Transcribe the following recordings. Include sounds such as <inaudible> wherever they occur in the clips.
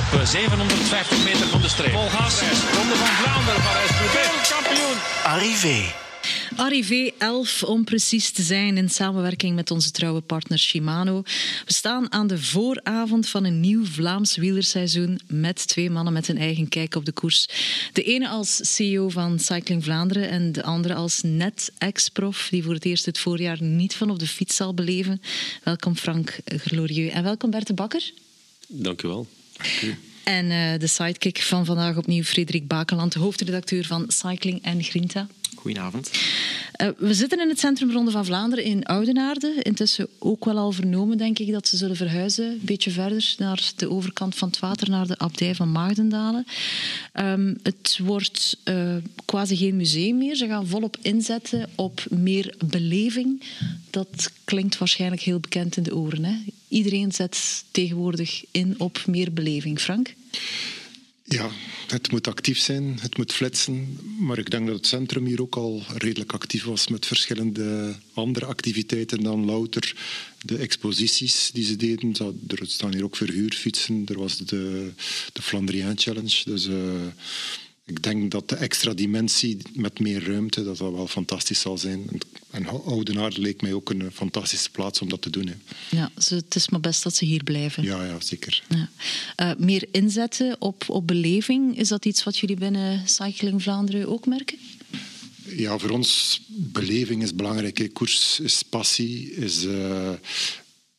op 750 meter van de streep. Vol gas. Ronde van Vlaanderen, Parijs-Roubaix. Kampioen. Arrivé. Arrivé 11 om precies te zijn in samenwerking met onze trouwe partner Shimano. We staan aan de vooravond van een nieuw Vlaams wielerseizoen met twee mannen met een eigen kijk op de koers. De ene als CEO van Cycling Vlaanderen en de andere als net ex-prof die voor het eerst het voorjaar niet van op de fiets zal beleven. Welkom Frank Glorieux en welkom Bert de Bakker. Dank u wel. En uh, de sidekick van vandaag opnieuw Frederik Bakeland, hoofdredacteur van Cycling en Grinta. Goedenavond. Uh, we zitten in het Centrum Ronde van Vlaanderen in Oudenaarde. Intussen ook wel al vernomen, denk ik, dat ze zullen verhuizen. Een beetje verder naar de overkant van het water, naar de abdij van Maagdendalen. Um, het wordt uh, quasi geen museum meer. Ze gaan volop inzetten op meer beleving. Dat klinkt waarschijnlijk heel bekend in de oren. Hè? Iedereen zet tegenwoordig in op meer beleving. Frank? Ja, het moet actief zijn, het moet flitsen. Maar ik denk dat het centrum hier ook al redelijk actief was met verschillende andere activiteiten dan louter de exposities die ze deden. Er staan hier ook verhuurfietsen, er was de, de Flandrien Challenge. Dus uh, ik denk dat de extra dimensie met meer ruimte, dat dat wel fantastisch zal zijn. En Oudenaarde leek mij ook een fantastische plaats om dat te doen. Hè. Ja, het is maar best dat ze hier blijven. Ja, ja zeker. Ja. Uh, meer inzetten op, op beleving, is dat iets wat jullie binnen Cycling Vlaanderen ook merken? Ja, voor ons beleving is belangrijk. Koers is passie, is... Uh,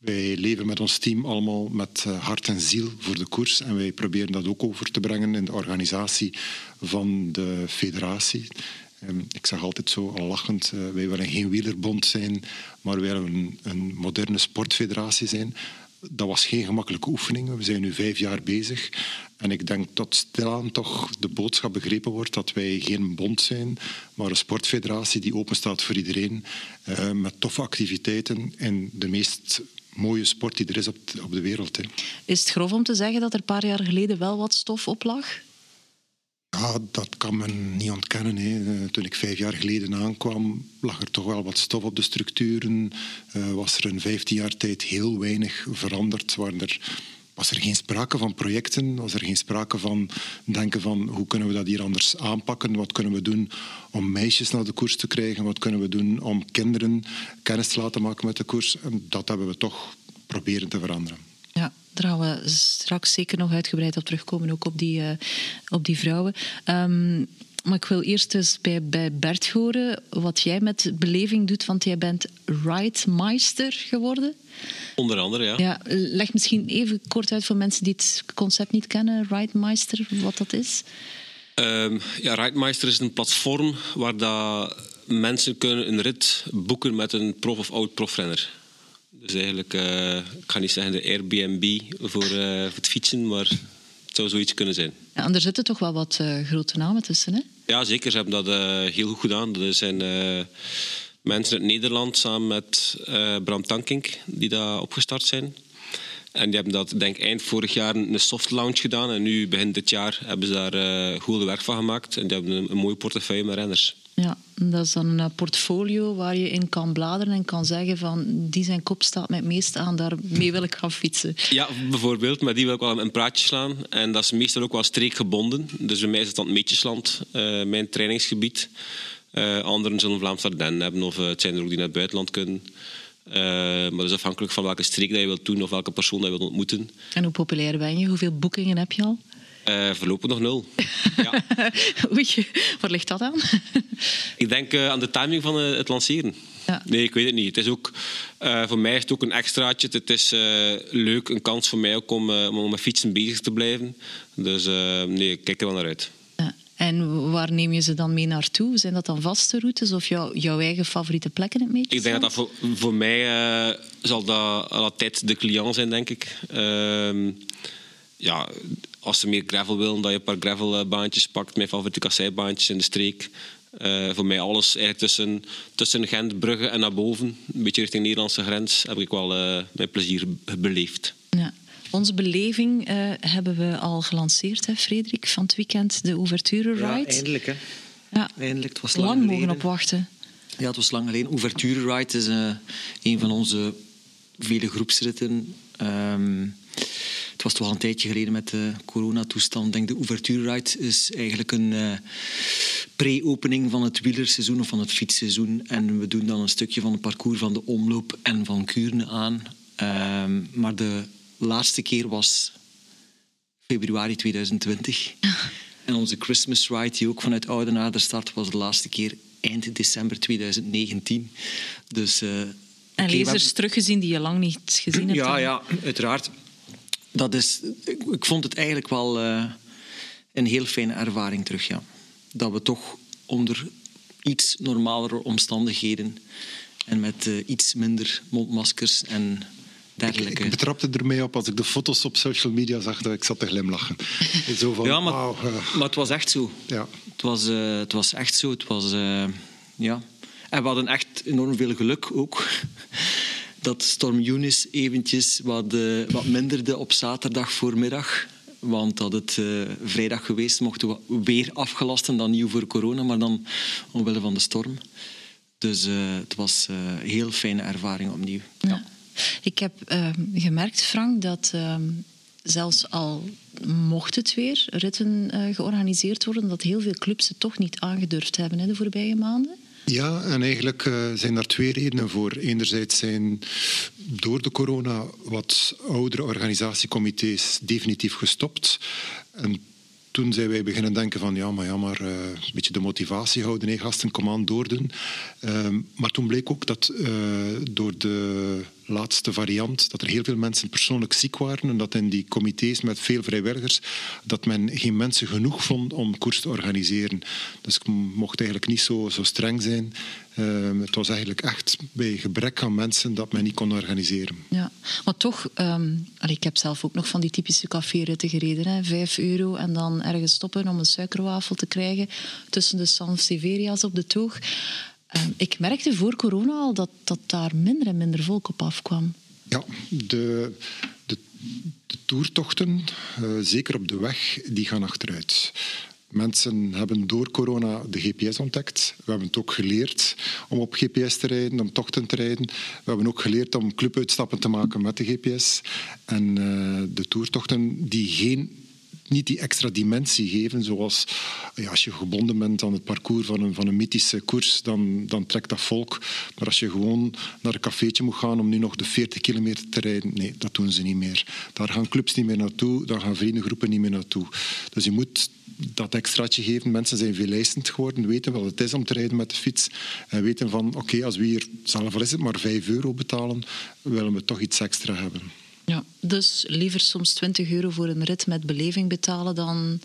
wij leven met ons team allemaal met eh, hart en ziel voor de koers. En wij proberen dat ook over te brengen in de organisatie van de federatie. Ehm, ik zeg altijd zo al lachend, eh, wij willen geen wielerbond zijn, maar wij willen een, moderne sportfederatie zijn. Dat was geen gemakkelijke oefening. We zijn nu vijf jaar bezig. En ik denk dat stilaan toch de boodschap begrepen wordt dat wij geen bond zijn, maar een sportfederatie die open staat voor iedereen. Uh, met toffe activiteiten en de meest mooie sport die er is op, op de wereld. Hè. Is het grof om te zeggen dat er een paar jaar geleden wel wat stof op lag? Ja, dat kan men niet ontkennen. Hè. Toen ik vijf jaar geleden aankwam, lag er toch wel wat stof op de structuren. Uh, was er in vijftien jaar tijd heel weinig veranderd. Waren er, was er geen sprake van projecten, was er geen sprake van denken van hoe kunnen we dat hier anders aanpakken, wat kunnen we doen om meisjes naar de koers te krijgen, wat kunnen we doen om kinderen kennis te laten maken met de koers. En dat hebben we toch proberen te veranderen. Ja, daar gaan we straks zeker nog uitgebreid op terugkomen, ook op die, uh, op die vrouwen. Um, maar ik wil eerst eens bij, bij Bert horen wat jij met beleving doet, want jij bent Ridemeister geworden. Onder andere, ja. ja. Leg misschien even kort uit voor mensen die het concept niet kennen, Ridemeister, wat dat is. Um, ja, Ridemeister is een platform waar dat mensen kunnen een rit boeken met een prof of oud-profrenner. Dus eigenlijk, uh, ik ga niet zeggen de Airbnb voor, uh, voor het fietsen, maar het zou zoiets kunnen zijn. Ja, en er zitten toch wel wat uh, grote namen tussen, hè? Ja, zeker. Ze hebben dat heel goed gedaan. Er zijn mensen uit Nederland samen met Bram Tankink die daar opgestart zijn. En die hebben dat, denk ik, eind vorig jaar een soft launch gedaan. En nu, begin dit jaar, hebben ze daar uh, goed werk van gemaakt. En die hebben een, een mooie portefeuille met renners. Ja, dat is dan een eh, portfolio waar je in kan bladeren en kan zeggen van die zijn kop staat mij het meest aan, daarmee wil ik gaan fietsen. Ja, bijvoorbeeld, met die wil ik wel een praatje slaan. En dat is meestal ook wel streekgebonden. Dus bij mij is het dan het Meetjesland, uh, mijn trainingsgebied. Uh, anderen zullen Vlaams Ardennen hebben of het zijn er ook die naar het buitenland kunnen. Uh, maar dat is afhankelijk van welke streek dat je wilt doen of welke persoon dat je wilt ontmoeten. En hoe populair ben je? Hoeveel boekingen heb je al? Uh, voorlopig nog nul. <laughs> ja. Oei, waar ligt dat aan? <laughs> ik denk uh, aan de timing van het lanceren. Ja. Nee, ik weet het niet. Het is ook, voor mij is het ook een extraatje. Het is leuk, een kans voor mij ook om, om met fietsen bezig te blijven. Dus nee, ik kijk er wel naar uit. En waar neem je ze dan mee naartoe? Zijn dat dan vaste routes of jou, jouw eigen favoriete plekken in het meetje? Ik denk dat dat voor, voor mij zal dat altijd de cliënt zijn, denk ik. Uh, ja, als ze meer gravel willen, dat je een paar gravelbaantjes pakt. Mijn favoriete kasseibandjes in de streek. Uh, voor mij alles eigenlijk tussen, tussen Gent, Brugge en naar boven. Een beetje richting de Nederlandse grens heb ik wel uh, mijn plezier beleefd. Ja. Onze beleving uh, hebben we al gelanceerd, hè, Frederik, van het weekend, de Ouverture Ride. Ja, eindelijk. Hè. Ja. eindelijk. Het was lang, lang mogen opwachten. Ja, het was lang geleden. Ouverture Ride is een van onze vele groepsritten. Um, het was toch al een tijdje geleden met de coronatoestand. Denk de Ouverture Ride is eigenlijk een uh, pre-opening van het wielerseizoen of van het fietsseizoen. En we doen dan een stukje van het parcours van de omloop en van Kuurne aan. Ehm, maar de laatste keer was februari 2020. En onze Christmas Ride, die ook vanuit Oudenaarde start, was de laatste keer eind december 2019. Dus, uh, en lezers teruggezien die je lang niet gezien hebt? Ja, ja uiteraard. Dat is, ik, vond het eigenlijk wel uh, een heel fijne ervaring terug. Ja. Dat we toch onder iets normalere omstandigheden en met uh, iets minder mondmaskers en dergelijke. Ik, ik betrapte ermee op als ik de foto's op social media zag dat ik zat te glimlachen. Zo van, ja, maar, wow, uh. maar het was echt zo. Ja. Het, was, het was echt zo. Het was, ja. En we hadden echt enorm veel geluk ook dat Storm Eunice eventjes wat, uh, wat minderde op zaterdag voormiddag. Want dat het uh, vrijdag geweest mochten we weer afgelasten, dan nieuw voor corona, maar dan omwille van de storm. Dus uh, het was een heel fijne ervaring opnieuw. Ja. ja. Ik heb gemerkt, Frank, dat zelfs al mocht het weer ritten georganiseerd worden, dat heel veel clubs het toch niet aangedurfd hebben hè, de voorbije maanden. Ja, en eigenlijk uh, zijn daar twee redenen voor. Enerzijds zijn door de corona wat oudere organisatiecomité's definitief gestopt. En toen zijn wij beginnen denken van ja, maar ja, maar uh, een beetje de motivatie houden. Nee, gasten, kom aan, doordoen. Uh, maar toen bleek ook dat uh, door de laatste variant, dat er heel veel mensen persoonlijk ziek waren en dat in die comité's met veel vrijwilligers, dat men geen mensen genoeg vond om koers te organiseren. Dus ik mocht eigenlijk niet zo, zo streng zijn. Uh, het was eigenlijk echt bij gebrek aan mensen dat men niet kon organiseren. Ja, maar toch, um, ik heb zelf ook nog van die typische caféritten gereden. Hè. Vijf euro en dan ergens stoppen om een suikerwafel te krijgen tussen de Sanseveria's op de toog. Ehm, ik merkte voor corona al dat, dat daar minder en minder volk op afkwam. Ja, de, de, de toertochten, uh, zeker op de weg, die gaan achteruit. Mensen hebben door corona de GPS ontdekt. We hebben het ook geleerd om op GPS te rijden, om tochten te rijden. We hebben ook geleerd om clubuitstappen te maken met de GPS. En uh, de toertochten die geen niet die extra dimensie geven. Zoals ja, als je gebonden bent aan het parcours van een, van een mythische koers, dan, dan trekt dat volk. Maar als je gewoon naar een cafeetje moet gaan om nu nog de 40 kilometer te rijden, nee, dat doen ze niet meer. Daar gaan clubs niet meer naartoe, daar gaan vriendengroepen niet meer naartoe. Dus je moet dat extraatje geven. Mensen zijn veel lijstend geworden, weten wat het is om te rijden met de fiets. En weten van, oké, als we hier, zelf al maar 5 euro betalen, willen we toch iets extra hebben. Ja, dus liever soms 20 euro voor een rit met beleving betalen dan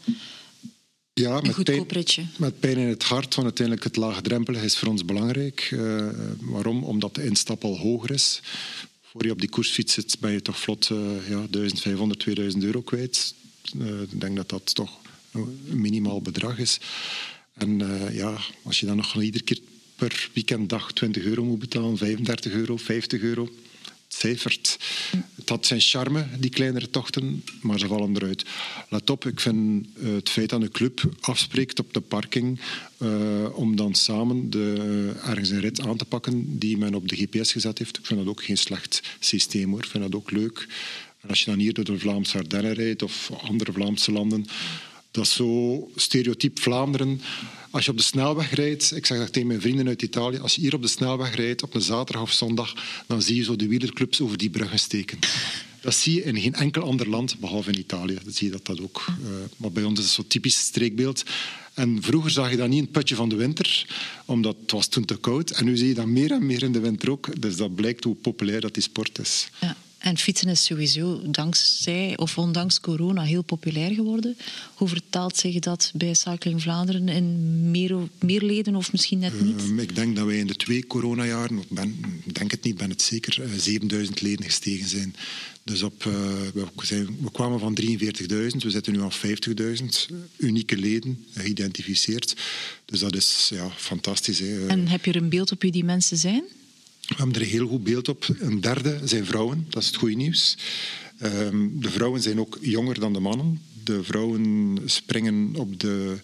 ja, een goedkoop ritje. Met pijn in het hart, want uiteindelijk het laagdrempelige is voor ons belangrijk. Uh, waarom? Omdat de instap al hoger is. Voor je op die koersfiets zit, ben je toch vlot uh, ja, 1500, 2000 euro kwijt. Uh, ik denk dat dat toch een minimaal bedrag is. En ja, als je dan nog iedere keer per weekenddag 20 euro moet betalen, 35 euro, 50 euro Het had zijn charme, die kleinere tochten, maar ze vallen eruit. Let op, ik vind uh, het feit dat een club afspreekt op de parking uh, om dan samen de, uh, ergens een rit aan te pakken die men op de GPS gezet heeft. Ik vind dat ook geen slecht systeem hoor. Ik vind dat ook leuk. Als je dan hier door de Vlaamse Ardennen rijdt of andere Vlaamse landen, dat is zo stereotyp Vlaanderen. Als je op de snelweg rijdt, ik zeg dat tegen mijn vrienden uit Italië, als je hier op de snelweg rijdt op een zaterdag of zondag, dan zie je zo de wielerclubs over die bruggen steken. Dat zie je in geen enkel ander land, behalve in Italië. Dat zie je dat, dat ook. Uh, maar bij ons is het zo typisch streekbeeld. En vroeger zag je dat niet in het putje van de winter, omdat het was toen te koud. En nu zie je dat meer en meer in de winter ook. Dus dat blijkt hoe populair dat die sport is. Ja. En fietsen is sowieso dankzij of ondanks corona heel populair geworden. Hoe vertaalt zich dat bij Cycling Vlaanderen in meer, meer leden of misschien net niet? Uh, ik denk dat wij in de twee coronajaren, ik denk het niet, ben het zeker, uh, eh, 7000 leden gestegen zijn. Dus op, uh, we, zijn, we, kwamen van 43.000, we zitten nu aan 50.000 unieke leden geïdentificeerd. Dus dat is ja, fantastisch. Hè. En heb je er een beeld op wie die mensen zijn? We hebben er een heel goed beeld op. Een derde zijn vrouwen, dat is het goede nieuws. Ehm, de vrouwen zijn ook jonger dan de mannen. De vrouwen springen op de,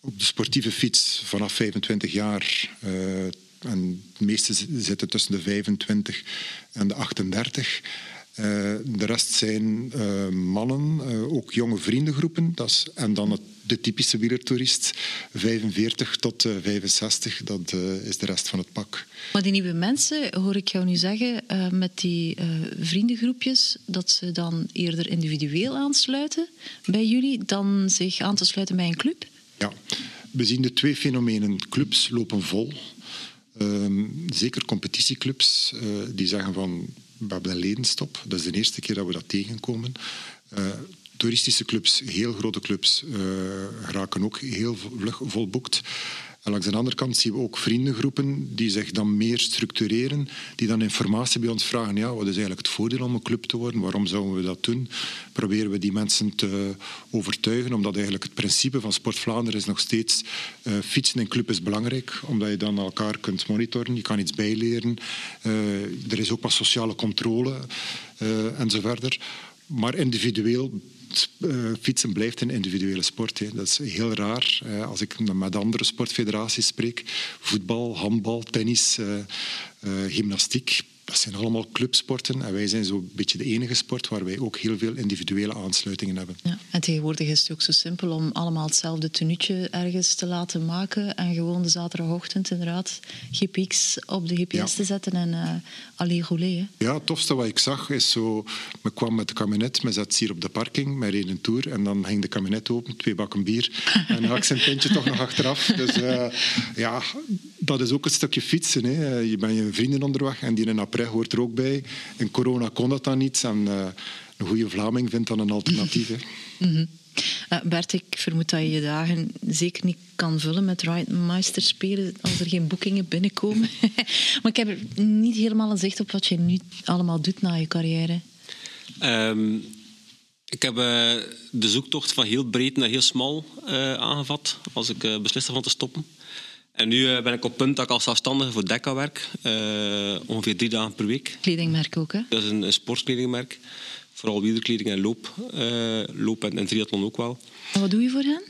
op de sportieve fiets vanaf 25 jaar. Uh, en de meeste zitten tussen de 25 en de 38. De rest zijn mannen, ook jonge vriendengroepen. Dat is, en dan het de typische wielertoerist, 45 tot 65, eh, dat is de rest van het pak. Maar die nieuwe mensen, hoor ik jou nu zeggen, met die vriendengroepjes, dat ze dan eerder individueel aansluiten bij jullie dan zich aan te sluiten bij een club? Ja, we zien de twee fenomenen. Clubs lopen vol. Ehm, zeker competitieclubs die zeggen van we hebben een ledenstop. Dat is de eerste keer dat we dat tegenkomen toeristische clubs, heel grote clubs, uh, raken ook heel vlug volboekt. En langs de andere kant zien we ook vriendengroepen die zich dan meer structureren, die dan informatie bij ons vragen. Ja, wat is eigenlijk het voordeel om een club te worden? Waarom zouden we dat doen? Proberen we die mensen te overtuigen, omdat eigenlijk het principe van Sport Vlaanderen is nog steeds uh, fietsen in club is belangrijk, omdat je dan elkaar kunt monitoren, je kan iets bijleren. Uh, er is ook wat sociale controle uh. Maar individueel uh, fietsen blijft een individuele sport. Hè. Dat is heel raar. Als ik met andere sportfederaties spreek, voetbal, handbal, tennis, uh, gymnastiek, dat zijn allemaal clubsporten en wij zijn zo'n beetje de enige sport waar wij ook heel veel individuele aansluitingen hebben. Ja, en tegenwoordig is het ook zo simpel om allemaal hetzelfde tenuutje ergens te laten maken en gewoon de zaterdagochtend inderdaad GPX op de GPS te zetten en uh, aller rouler. Ja, het tofste wat ik zag is zo, me kwam met de kabinet, me zat hier op de parking, mij reed een tour en dan ging de kabinet open, twee bakken bier en had ik zijn pintje toch nog achteraf. Dus uh, ja, dat is ook een stukje fietsen. Hè. Je bent je vrienden onderweg en die een après hoort er ook bij. In corona kon dat dan niet. En uh, een goede Vlaming vindt dan een alternatief. Mm -hmm. uh, Bert, ik vermoed dat je je dagen zeker niet kan vullen met Ridemeister spelen als er geen boekingen binnenkomen. <laughs> maar ik heb er niet helemaal een zicht op wat je nu allemaal doet na je carrière. Um, ik heb uh, de zoektocht van heel breed naar heel smal aangevat als ik besliste van te stoppen. En nu eh, ben ik op punt dat ik als zelfstandige voor Decca werk. Uh, ongeveer drie dagen per week. Kledingmerk ook, hè? Dat is een, een sportkledingmerk. Vooral wielerkleding en loop. Uh, loop en, en triathlon ook wel. En wat doe je voor hen?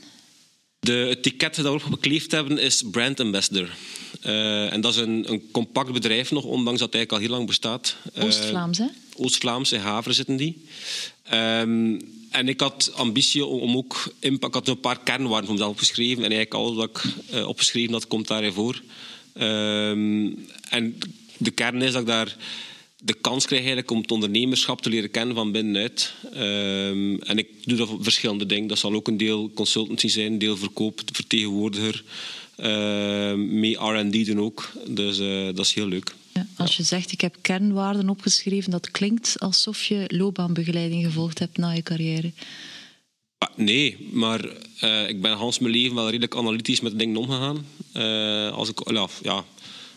De etiket dat we op bekleefd hebben is Brand Ambassador. Uh, en dat is een, een, compact bedrijf nog, ondanks dat het eigenlijk al heel lang bestaat. Oost-Vlaams, hè? Oost-Vlaams, in Haveren zitten die. Um, en ik had ambitie om ook impact. Ik had een paar kernwaarden voor mezelf opgeschreven. En eigenlijk alles wat ik uh, opgeschreven had, komt daarin voor. Um, en de kern is dat ik daar de kans krijg eigenlijk om het ondernemerschap te leren kennen van binnenuit. Um, en ik doe dat voor verschillende dingen. Dat zal ook een deel consultancy zijn, een deel verkoop, vertegenwoordiger. Uh, mee R&D doen ook. Dus uh, dat is heel leuk. Ja, als je zegt, ik heb kernwaarden opgeschreven, dat klinkt alsof je loopbaanbegeleiding gevolgd hebt na je carrière. Ah, nee, maar uh, ik ben Hans mijn leven wel redelijk analytisch met dingen omgegaan. Uh, als, ik, ja, ja,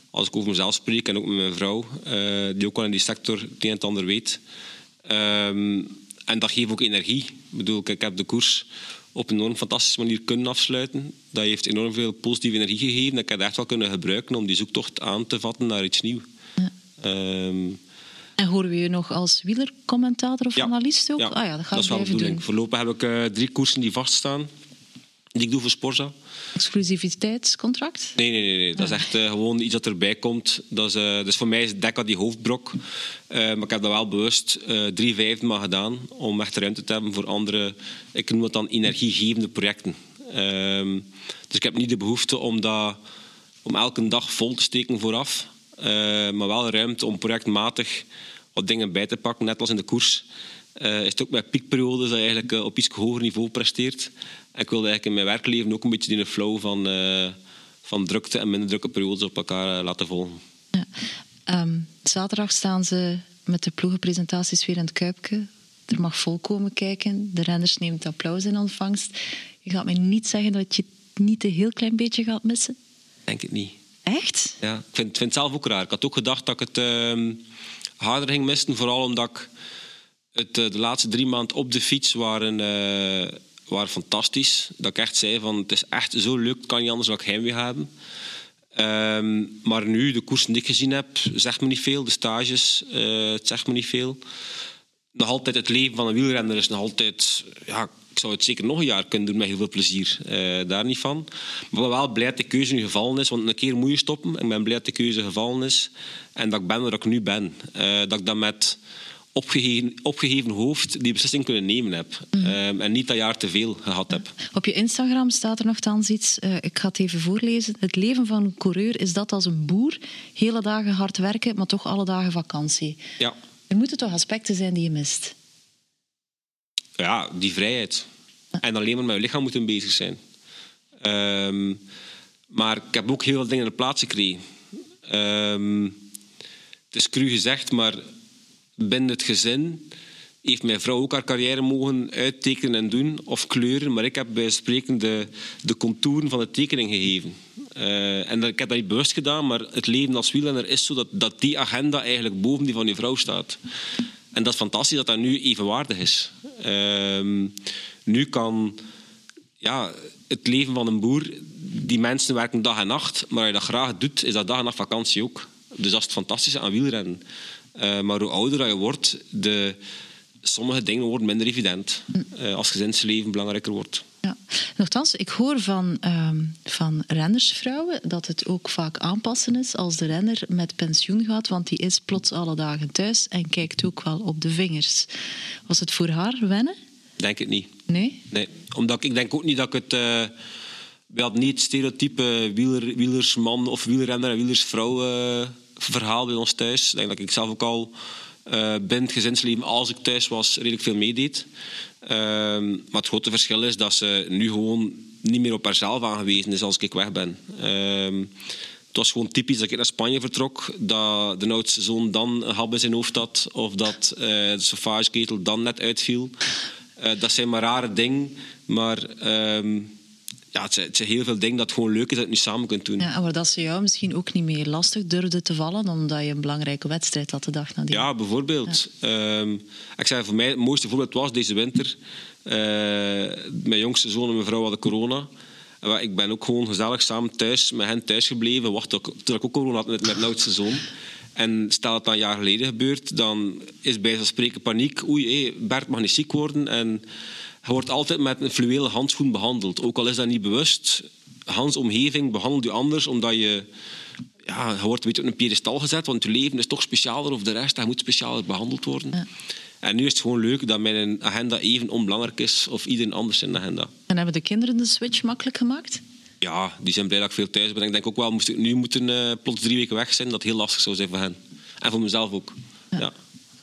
als ik over mezelf spreek en ook met mijn vrouw, uh, die ook wel in die sector het een en het ander weet. Um, en dat geeft ook energie. Ik bedoel, ik heb de koers op een enorm fantastische manier kunnen afsluiten. Dat heeft enorm veel positieve energie gegeven. Dat ik het echt wel kunnen gebruiken om die zoektocht aan te vatten naar iets nieuws. Ja. Um, en horen we je nog als wielercommentator of ja. analist ook? Ja, ah ja, dat ga dat ik is wel blijven doen. Voorlopig heb ik uh, drie koersen die vaststaan. Die ik doe voor Sporza. Exclusiviteitscontract? Nee, nee, nee. nee. Dat is echt uh, gewoon iets dat erbij komt. Dat is, uh, dus voor mij is Dekka die hoofdbrok. Uh, maar ik heb dat wel bewust drie vijfde maar gedaan. Om echt ruimte te hebben voor andere, ik noem het dan energiegevende projecten. Ehm, dus ik heb niet de behoefte om, dat, om elke dag vol te steken vooraf. maar wel ruimte om projectmatig wat dingen bij te pakken. Net als in de koers. Is het ook met piekperiodes dat je eigenlijk op iets hoger niveau presteert. Ik wilde eigenlijk in mijn werkleven ook een beetje die flow van, uh, van drukte en minder drukke periodes op elkaar laten volgen. Ja. Um, zaterdag staan ze met de ploegenpresentaties weer in het Kuipke. Er mag vol komen kijken. De renners nemen het applaus in ontvangst. Je gaat mij niet zeggen dat je het niet een heel klein beetje gaat missen? Denk het niet. Echt? Ja, ik vind, vind het zelf ook raar. Ik had ook gedacht dat ik het uh, harder ging missen. Vooral omdat ik het, uh, de laatste drie maanden op de fiets waren, uh, waren fantastisch. Dat ik echt zei van het is echt zo leuk, kan niet anders dan ik heimwee hebben. Um, maar nu, de koersen die ik gezien heb, zegt me niet veel. De stages, uh, zegt me niet veel. Nog altijd het leven van een wielrenner is nog altijd... Ja, ik zou het zeker nog een jaar kunnen doen met heel veel plezier. Uh, daar niet van. Maar wel blij dat de keuze nu gevallen is. Want een keer moet je stoppen. Ik ben blij dat de keuze gevallen is. En dat ik ben waar ik nu ben. Uh, dat ik dat met opgeheven, opgeheven hoofd die beslissing kunnen nemen heb. Ehm, en niet dat jaar te veel gehad heb. Op je Instagram staat er nogthans iets, uh, ik ga het even voorlezen. Het leven van een coureur is dat als een boer. Hele dagen hard werken, maar toch alle dagen vakantie. Ja. Er moeten toch aspecten zijn die je mist? Ja, die vrijheid. En alleen maar met je lichaam moeten bezig zijn. Ehm, maar ik heb ook heel veel dingen in de plaats gekregen. Um, het is cru gezegd, maar binnen het gezin heeft mijn vrouw ook haar carrière mogen uittekenen en doen, of kleuren. Maar ik heb bij spreken de, de contouren van de tekening gegeven. Uh, en ik heb dat niet bewust gedaan, maar het leven als wielrenner is zo dat, dat die agenda eigenlijk boven die van je vrouw staat. En dat is fantastisch dat dat nu evenwaardig is. Uh, nu kan ja, het leven van een boer, die mensen werken dag en nacht, maar als je dat graag doet, is dat dag en nacht vakantie ook. Dus dat is het fantastische aan wielrennen. Uh, maar hoe ouder je wordt, de, sommige dingen worden minder evident. Uh, als gezinsleven belangrijker wordt. Ja. Nochtans, ik hoor van, uh, van rennersvrouwen dat het ook vaak aanpassen is als de renner met pensioen gaat, want die is plots alle dagen thuis en kijkt ook wel op de vingers. Was het voor haar wennen? Denk het niet. Nee? Nee, omdat ik, ik denk ook niet dat ik het... Uh, we hadden niet het stereotype wieler, wielersman of wielrenner en wielersvrouw verhaal bij ons thuis. Ik denk dat ik zelf ook al uh, binnen het gezinsleven, als ik thuis was, redelijk veel meedeed. Uh, maar het grote verschil is dat ze nu gewoon niet meer op haarzelf aangewezen is als ik weg ben. Uh, het was gewoon typisch dat ik naar Spanje vertrok, dat de oudste zoon dan een hap in zijn hoofd had, of dat uh, de sofageketel dan net uitviel. Uh, dat zijn maar rare dingen, maar ehm, ja, het, zijn, het zijn heel veel dingen dat gewoon leuk is dat je het nu samen kunt doen. Ja, maar dat ze jou misschien ook niet meer lastig durfde te vallen, omdat je een belangrijke wedstrijd had de dag nadien. Ja, bijvoorbeeld. Ja. Um, ik zei voor mij het mooiste voorbeeld was deze winter. Uh, mijn jongste zoon en mijn vrouw hadden corona. En ik ben ook gewoon gezellig samen thuis met hen thuis gebleven. Wacht, toen ik ook corona had met, mijn oudste zoon. En stel dat dat een jaar geleden gebeurt, dan is bij van spreken paniek. Oei, hé, Bert mag niet ziek worden. En je wordt altijd met een fluwelen handschoen behandeld. Ook al is dat niet bewust. Hans omgeving behandelt je anders, omdat je... Ja, je wordt een beetje op een piedestal gezet, want je leven is toch specialer of de rest. Hij moet specialer behandeld worden. Ja. En nu is het gewoon leuk dat mijn agenda even onbelangrijk is of iedereen anders zijn agenda. En hebben de kinderen de switch makkelijk gemaakt? Ja, die zijn blij dat ik veel thuis ben. Ik denk ook wel, moest ik nu moeten uh, plots drie weken weg zijn, dat heel lastig zou zijn voor hen. En voor mezelf ook. Ja. ja.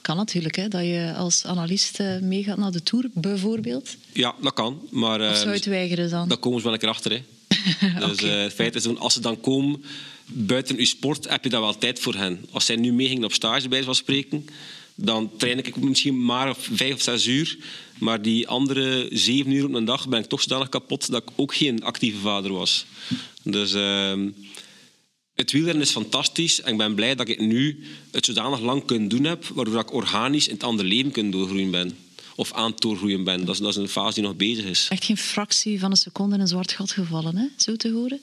Kan natuurlijk, hè, dat je als analist uh, meegaat naar de Tour, bijvoorbeeld. Ja, dat kan. Maar, uh, of zou je het weigeren dan? Dat komen ze wel een keer achter. Hè. <laughs> dus okay. het feit is, als ze dan komen buiten uw sport, heb je daar wel tijd voor hen. Als zij nu meegingen op stage, bij van spreken, dan train ik misschien maar vijf of zes uur. Maar die andere zeven uur op een dag ben ik toch zodanig kapot dat ik ook geen actieve vader was. Dus uh, het wielrennen is fantastisch en ik ben blij dat ik nu het zodanig lang kunnen doen heb, waardoor ik organisch in het andere leven kan doorgroeien ben. Of aan het doorgroeien ben. Dat is, dat is een fase die nog bezig is. Echt geen fractie van een seconde in een zwart gat gevallen, hè? zo te horen?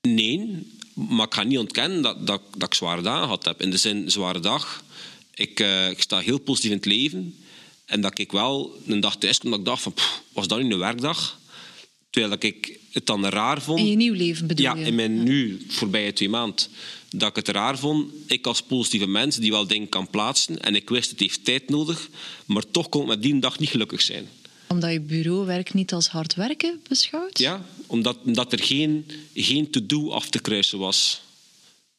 Nee, maar ik ga niet ontkennen dat, dat, dat ik zware dagen gehad heb. In de zin, zware dag. Ik, uh, ik sta heel positief in het leven. En dat ik wel een dag thuis kom dat ik dacht van, pff, was dat niet een werkdag? Terwijl ik het dan raar vond. In je nieuw leven bedoel ja, je? in mijn ja. nu voorbije twee maanden. Dat ik het raar vond. Ik als positieve mens die wel dingen kan plaatsen. En ik wist het heeft tijd nodig. Maar toch kon ik met die dag niet gelukkig zijn. Omdat je bureauwerk niet als hard werken beschouwt? Ja, omdat, omdat er geen, geen to-do af te kruisen was.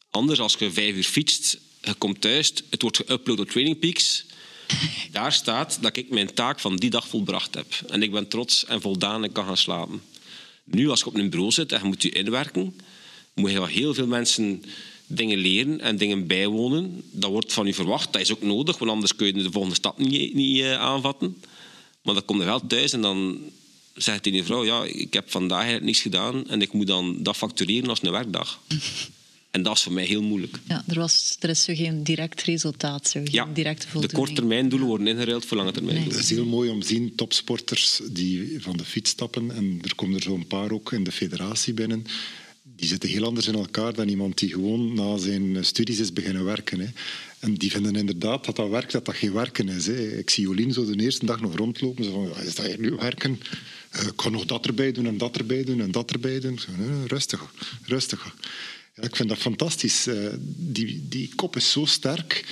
Anders als je vijf uur fietst, je komt thuis, het wordt geüpload op Training Peaks. Daar staat dat ik mijn taak van die dag volbracht heb. En ik ben trots en voldaan en kan gaan slapen. Nu, als je op een bureau zit en moet je inwerken, moet je heel veel mensen dingen leren en dingen bijwonen. Dat wordt van je verwacht. Dat is ook nodig, want anders kun je de volgende stap niet, niet uh, aanvatten. Maar dan kom je wel thuis en dan zegt je vrouw... ja, ik heb vandaag niets gedaan en ik moet dan dat factureren als een werkdag. En dat is voor mij heel moeilijk. Ja, er, was, er is zo geen direct resultaat, zo, geen ja, directe voldoening. De korttermijndoelen worden ingeruild voor lange termijn. Nee. Dat is heel mooi om te zien, topsporters die van de fiets stappen, en er komen er zo'n paar ook in de federatie binnen, die zitten heel anders in elkaar dan iemand die gewoon na zijn studies is beginnen werken. Hè. En die vinden inderdaad dat dat werk, dat dat geen werken is. Hè. Ik zie Jolien zo de eerste dag nog rondlopen. Zo van, ja, is dat hier nu werken? Uh, ik kan nog dat erbij doen en dat erbij doen en dat erbij doen. Zo, nee, rustig, rustig. Ja, ik vind dat fantastisch. Uh, die, die kop is zo sterk.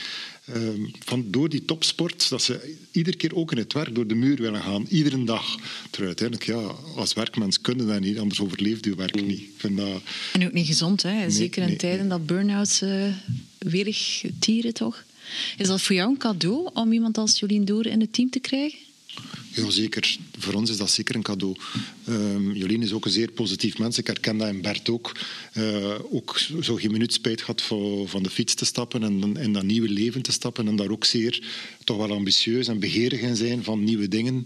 ehm, van door die topsport, dat ze iedere keer ook in het werk door de muur willen gaan, iedere dag. Terwijl uiteindelijk, ja, als werkmens kunnen dat niet, anders overleeft je werk niet. Ik vind dat... En ook niet gezond, hè? zeker in nee, tijden dat burn-outs uh, weerig tieren, toch? Is dat voor jou een cadeau om iemand als Jolien Door in het team te krijgen? Ja, zeker. Voor ons is dat zeker een cadeau. Um, Jolien is ook een zeer positief mens. Ik herken dat in Bert ook. Uh, ook zo geen minuut spijt gehad van, van de fiets te stappen en in dat nieuwe leven te stappen. En daar ook zeer toch wel ambitieus en begeerig in zijn van nieuwe dingen.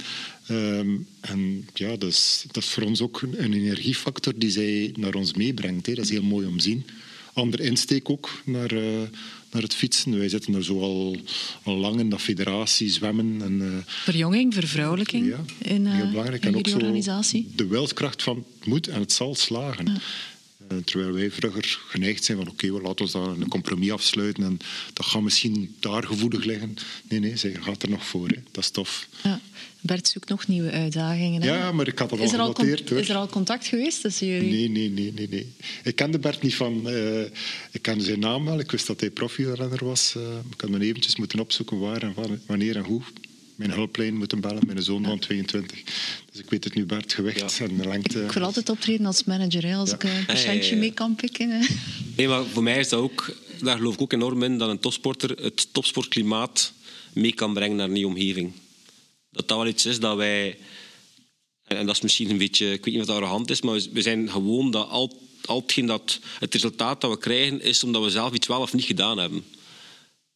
Um, en ja, dat is, dat is voor ons ook een energiefactor die zij naar ons meebrengt. Dat is heel mooi om te zien. Ander insteek ook naar... Uh, naar het fietsen. Wij zitten er zo al, al lang in dat federatie, zwemmen. En, uh, Verjonging, vervrouwelijking ja, in, uh, heel belangrijk. in en ook zo organisatie. de wilskracht van het moet en het zal slagen. Ja. Uh, terwijl wij vroeger geneigd zijn van oké, okay, laten we daar een compromis afsluiten en dat gaat misschien daar gevoelig liggen. Nee, nee, zij gaat er nog voor. Hè. Dat is tof. Ja. Bert zoekt nog nieuwe uitdagingen. Hè? Ja, maar ik had al genoteerd. Is er al contact geweest tussen jullie? Nee, nee, nee. nee, nee. Ik kende Bert niet van... Uh, ik kende zijn naam wel. Ik wist dat hij profielrenner was. Uh, ik had me eventjes moeten opzoeken waar en wanneer en hoe. Mijn hulplijn moeten bellen, mijn zoon van 22. Dus ik weet het nu, Bert, gewicht ja. en lengte. Ik wil altijd optreden als manager, hè, als ja. ik een patiëntje ja, mee kan pikken. Hè. Nee, maar voor mij is dat ook... Daar geloof ik ook enorm in dat een topsporter het topsportklimaat mee kan brengen naar een nieuwe omgeving dat dat wel iets is dat wij. En dat is misschien een beetje, ik weet niet of dat arrogant is, maar we zijn gewoon dat al, al hetgeen dat het resultaat dat we krijgen is omdat we zelf iets wel of niet gedaan hebben.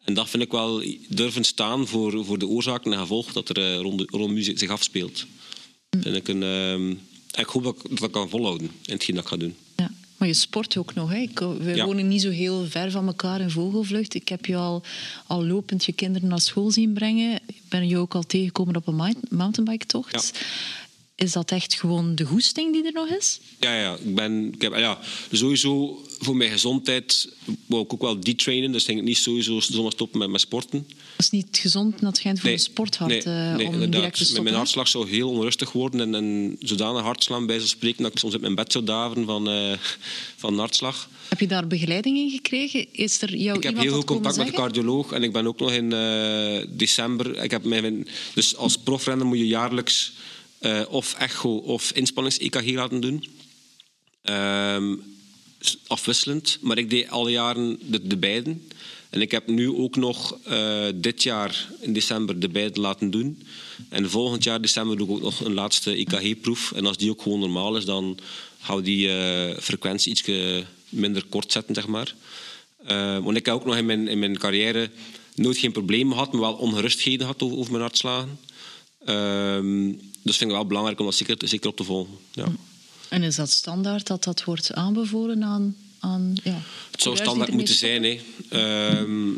En dat vind ik wel durven staan voor, voor de oorzaken en gevolgen dat er rond, rond muziek zich afspeelt. En ik, een, uh, ik hoop dat ik dat kan volhouden in hetgeen dat ik ga doen. Ja. Maar je sport ook nog. Hè? Ik, we Ja. wonen niet zo heel ver van elkaar in vogelvlucht. Ik heb je al, al lopend je kinderen naar school zien brengen. Ik ben je ook al tegengekomen op een mount- mountainbike-tocht. Is dat echt gewoon de goesting die er nog is? Ja, ja. Ik ben, ik heb, ja, sowieso voor mijn gezondheid wou ik ook wel detrainen. Dus denk ik niet sowieso zomaar stoppen met mijn sporten. Dat is niet gezond, dat schijnt voor een sporthart nee, eh, nee, om inderdaad. direct te stoppen. Mijn hartslag zou heel onrustig worden en, en zodanig hartslaan bij zo spreken dat ik soms uit mijn bed zou daveren van, eh, van hartslag. Heb je daar begeleiding in gekregen? Is er jou Ik heb heel veel contact met de cardioloog en ik ben ook nog in eh, december. Ik heb mijn, dus als profrenner moet je jaarlijks of echo of inspannings-EKG laten doen. Ehm, afwisselend, maar ik deed alle jaren de, de beiden. En ik heb nu ook nog eh, dit jaar in december de beiden laten doen. En volgend jaar december doe ik ook nog een laatste EKG-proef. En als die ook gewoon normaal is, dan gaan we die eh, frequentie iets minder kort zetten, zeg maar. Eh, want ik heb ook nog in mijn, in mijn carrière nooit geen problemen gehad, maar wel ongerustheden gehad over, over mijn hartslagen. Ehm, dus vind ik wel belangrijk om dat zeker, zeker op te volgen. Ja. En is dat standaard dat dat wordt aanbevolen aan... aan ja, Het zou standaard moeten zijn. Hè. Ehm,